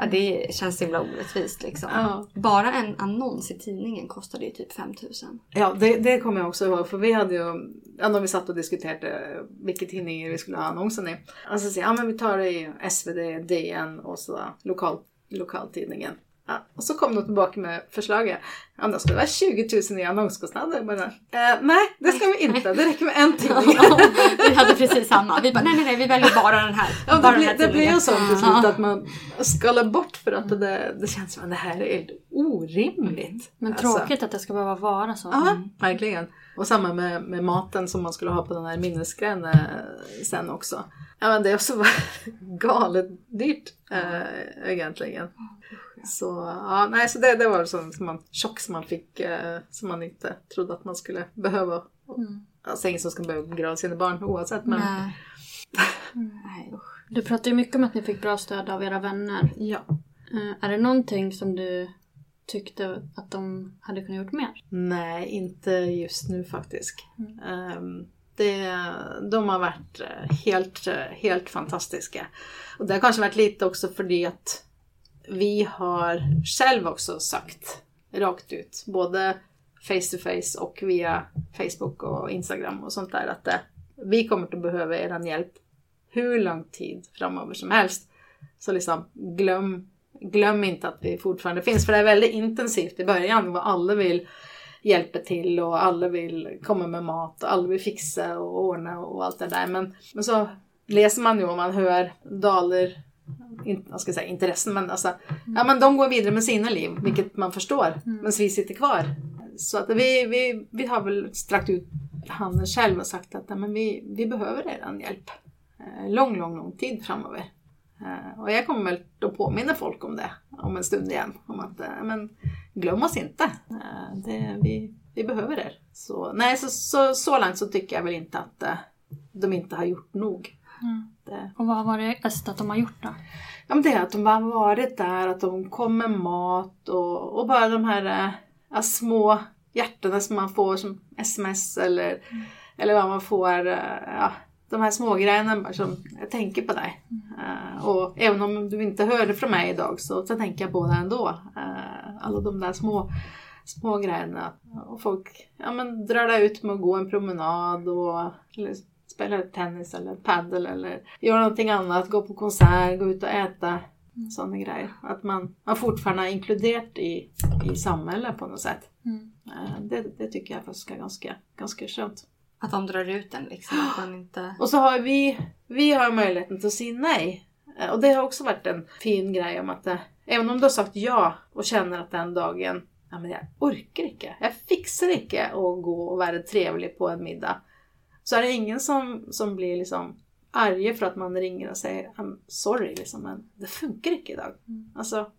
Ja, det känns himla orättvist liksom. Ja. Bara en annons i tidningen kostade ju typ 5000. Ja, det, det kommer jag också ihåg. För vi hade ju, ja, när vi satt och diskuterade vilka tidningar vi skulle ha annonsen i. Och så ja men vi tar det i SvD, DN och så lokal, lokaltidningen. Ja, och så kom de tillbaka med förslaget. Ja, då ska det vara 20 000 i annonskostnader. Bara, eh, nej, det ska vi inte. Det räcker med en tidning. vi hade precis samma. Vi bara nej nej nej vi väljer bara den här. Ja, bara det, den här blir, det blir tidningen. ju så till slut att man skalar bort för att det, det känns som att det här är helt orimligt. Men Alltså. tråkigt att det ska behöva vara så. Ja, verkligen. Och samma med, med maten som man skulle ha på den här minnesgrejen eh, sen också. Ja men det är också galet dyrt eh, egentligen. Så, ja, nej, så det, det var en man, chock som man fick eh, som man inte trodde att man skulle behöva. Mm. Alltså ingen som ska behöva grava sina barn oavsett men... Nej. nej, Du pratade ju mycket om att ni fick bra stöd av era vänner. Ja. Uh, är det någonting som du tyckte att de hade kunnat gjort mer? Nej, inte just nu faktiskt. Mm. Um, det, de har varit eh, helt, eh, helt fantastiska. Och det har kanske varit lite också för det att vi har själv också sagt rakt ut, både face to face och via Facebook och Instagram och sånt där att det, vi kommer att behöva er hjälp hur lång tid framöver som helst. Så liksom glöm, glöm inte att vi fortfarande finns, för det är väldigt intensivt i början vad alla vill hjälper till och alla vill komma med mat och alla vill fixa och ordna och allt det där. Men, men så läser man ju och man hör daler in, jag ska säga intressen, men alltså, ja men de går vidare med sina liv, vilket man förstår, mm. men vi sitter kvar. Så att vi, vi, vi har väl sträckt ut handen själv och sagt att ja, men vi, vi behöver er hjälp. Eh, lång, lång, lång tid framöver. Eh, och jag kommer väl att påminna folk om det om en stund igen. Om att, eh, men glöm oss inte. Eh, det, vi, vi behöver er. Så, nej, så, så, så långt så tycker jag väl inte att de inte har gjort nog. Mm. Och vad var det bäst att de har gjort då? Ja, men det är att de har varit där, att de kom med mat och, och bara de här äh, små hjärtana som man får som sms eller, mm. eller vad man får. Äh, ja, de här smågrejerna som jag tänker på dig. Uh, och även om du inte hörde från mig idag så, så tänker jag på det ändå. Alla de där små, små grejerna. Och folk ja, men, drar där ut med att gå en promenad och eller, spela tennis eller paddle eller göra någonting annat. Gå på konsert, gå ut och äta. Mm. Sådana grejer. Att man, man fortfarande är inkluderat i, i samhället på något sätt. Mm. Uh, det, det tycker jag faktiskt är ganska, ganska skönt. Att de drar ut den liksom. Att man inte... Och så har vi, vi har möjligheten att säga nej. Eh, och det har också varit en fin grej om att eh, även om du har sagt ja och känner att den dagen, ja men jag orkar inte, jag fixar inte att gå och vara trevlig på en middag. Så är det ingen som, som blir liksom arga för att man ringer och säger I'm sorry liksom, men det funkar inte idag. Mm. Alltså,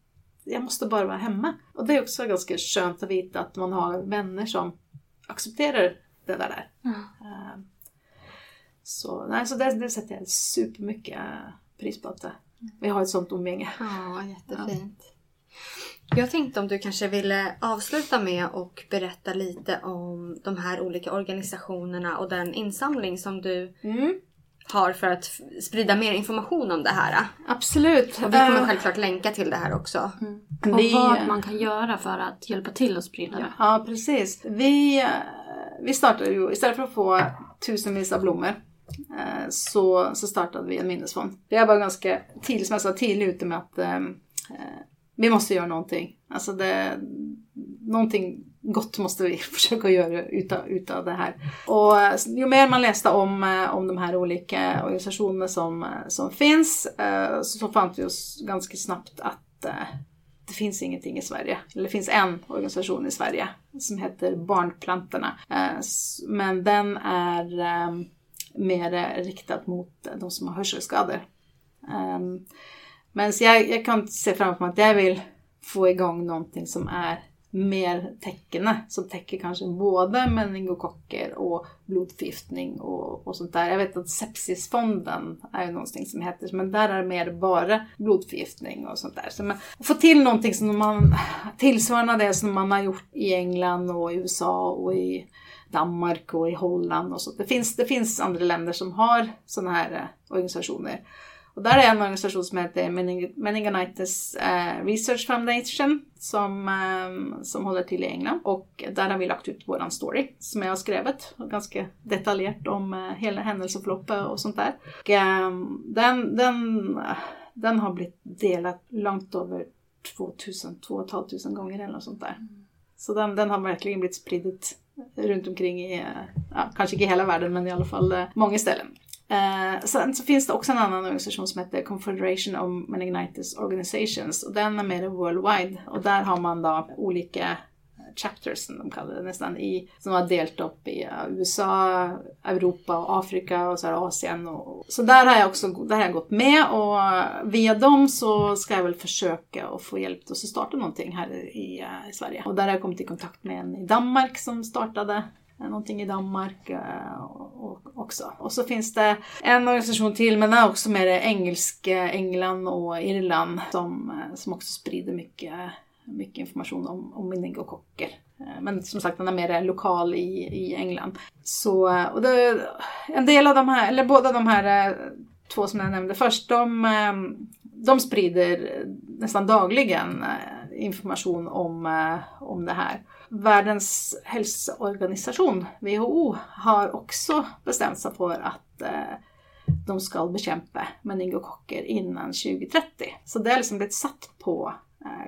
jag måste bara vara hemma. Och det är också ganska skönt att veta att man har vänner som accepterar det där. Mm. Så, nej, så det, det sätter jag supermycket pris på att vi har ett sånt umgänge. Ja, jättefint. Ja. Jag tänkte om du kanske ville avsluta med och berätta lite om de här olika organisationerna och den insamling som du mm. har för att sprida mer information om det här. Absolut. Och vi kommer uh, självklart länka till det här också. Mm. Och vi, vad man kan göra för att hjälpa till att sprida det. Ja, precis. Vi vi startade ju, istället för att få tusenvis av blommor eh, Eh, så, så startade vi en minnesfond. Jag var ganska tidigt, som jag sa, tidigt ute med att ehm, eh, vi måste göra någonting. Alltså det, någonting gott måste vi försöka göra utav, utav det här. Och eh, ju mer man läste om, eh, om de här olika organisationerna som, som finns så fann vi oss ganska snabbt att det finns ingenting i Sverige. Eller det finns en organisation i Sverige som heter Barnplantorna. Eh, men den är ehm, mer riktat mot de som har hörselskador. Um, men så jag, jag kan se framför mig att jag vill få igång någonting som är mer täckande som täcker kanske både meningokocker och blodförgiftning och, och sånt där. Jag vet att Sepsisfonden är ju någonting som heter, men där är det mer bara blodförgiftning och sånt där. Så man få till någonting som man tillsvarande det som man har gjort i England och i USA och i Danmark och i Holland och så. Det finns, det finns andra länder som har sådana här eh, organisationer. Och där är en organisation som heter Meningitis eh, Research Foundation som, eh, som håller till i England. Och där har vi lagt ut våran story som jag har skrivit ganska detaljerat om hela händelseförloppet och sånt där. Och, den, den, den har blivit delad långt över 2000, 2500 gånger eller något sånt där. Så den, den har verkligen blivit spridd runt omkring i, ja, kanske inte i hela världen men i alla fall eh, många ställen. Eh, sen så finns det också en annan organisation som heter Confederation of Meningitis Organizations och den är mer worldwide och där har man då olika chapters som de kallar det nästan, i, som var delt upp i eh, USA, Europa och Afrika och så här Asien. Och, så där har jag också där har jag gått med och via dem så ska jag väl försöka att få hjälp att starta någonting här i, eh, i Sverige. Och där har jag kommit i kontakt med en i Danmark som startade någonting i Danmark eh, också. Och så finns det en organisation till, men den är också mer engelsk, England och Irland som, som också sprider mycket, mycket information om, om meningokocker. Eh, men som sagt, den är mer lokal i, i England. Så, och det, en del av de här, eller båda de här eh, två som jag nämnde först, de, eh, de sprider nästan dagligen information om, om det här. Världens hälsoorganisation, WHO, har också bestämt sig för att de ska bekämpa meningokocker innan 2030. Så det är liksom blivit satt på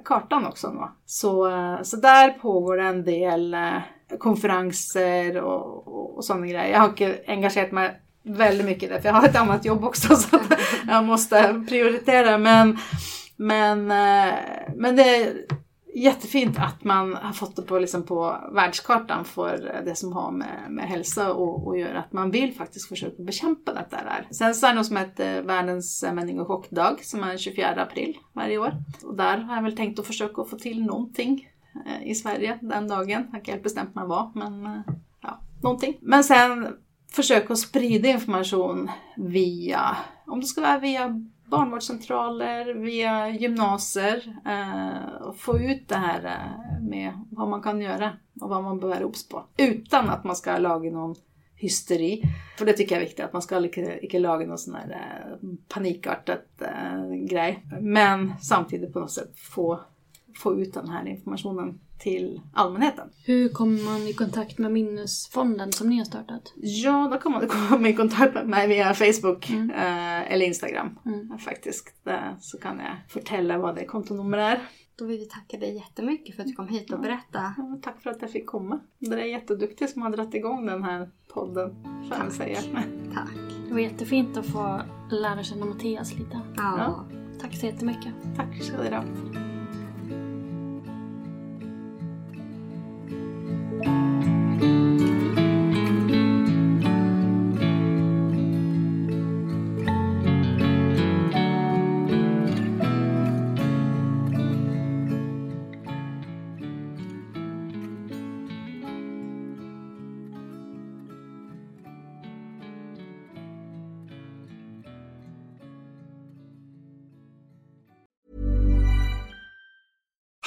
kartan också nu. Så, eh, så där pågår en del eh, konferenser och, och, och sådana grejer. Jag har engagerat mig väldigt mycket i det, för jag har ett annat jobb också så jag måste prioritera. Men, men, eh, men det jättefint att man har fått det på, liksom på världskartan för det som har med, med hälsa och, och gör att man vill faktiskt försöka bekämpa detta där. Sen så är det något som heter världens meningokockdag som är den 24 april varje år. Och där har jag väl tänkt att försöka få till någonting eh, i Sverige den dagen. Jag har inte helt bestämt mig vad, men eh, ja, någonting. Men sen försöka sprida information via, om det ska vara via barnvårdscentraler, via gymnasier eh, och få ut det här eh, med vad man kan göra och vad man behöver obs på. Utan att man ska laga någon hysteri. För det tycker jag är viktigt, att man ska inte laga någon sån här eh, eh, grej. Men samtidigt på något sätt få, få ut den här informationen till allmänheten. Hur kommer man i kontakt med Minnesfonden som ni har startat? Ja, då kan man komma i kontakt med mig via Facebook mm. eh, eller Instagram. Mm. Faktiskt. Där, så kan jag fortälla vad det kontonummer är. Då vill vi tacka dig jättemycket för att du kom hit och berättade. Ja, tack för att jag fick komma. Det är jätteduktig som har dragit igång den här podden. Får jag säga. Tack. Det var jättefint att få lära känna Mattias lite. Ja. ja. Tack så jättemycket. Tack ska du ha.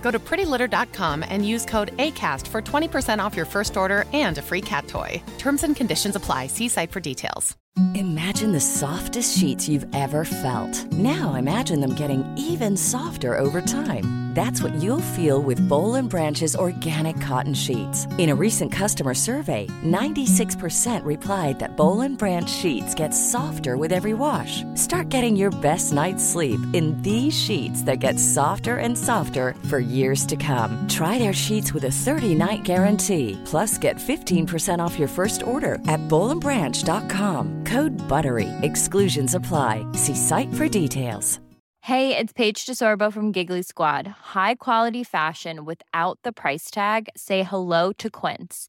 Go to prettylitter.com and use code ACAST for 20% off your first order and a free cat toy. Terms and conditions apply. See site for details. Imagine the softest sheets you've ever felt. Now imagine them getting even softer over time. That's what you'll feel with Bowl and Branch's organic cotton sheets. In a recent customer survey, 96% replied that Bowl and Branch sheets get softer with every wash. Start getting your best night's sleep in these sheets that get softer and softer for years to come. Try their sheets with a 30-night guarantee. Plus, get 15% off your first order at bowlandbranch.com. Code BUTTERY. Exclusions apply. See site for details. Hey, it's Paige DeSorbo from Giggly Squad. High quality fashion without the price tag. Say hello to Quince.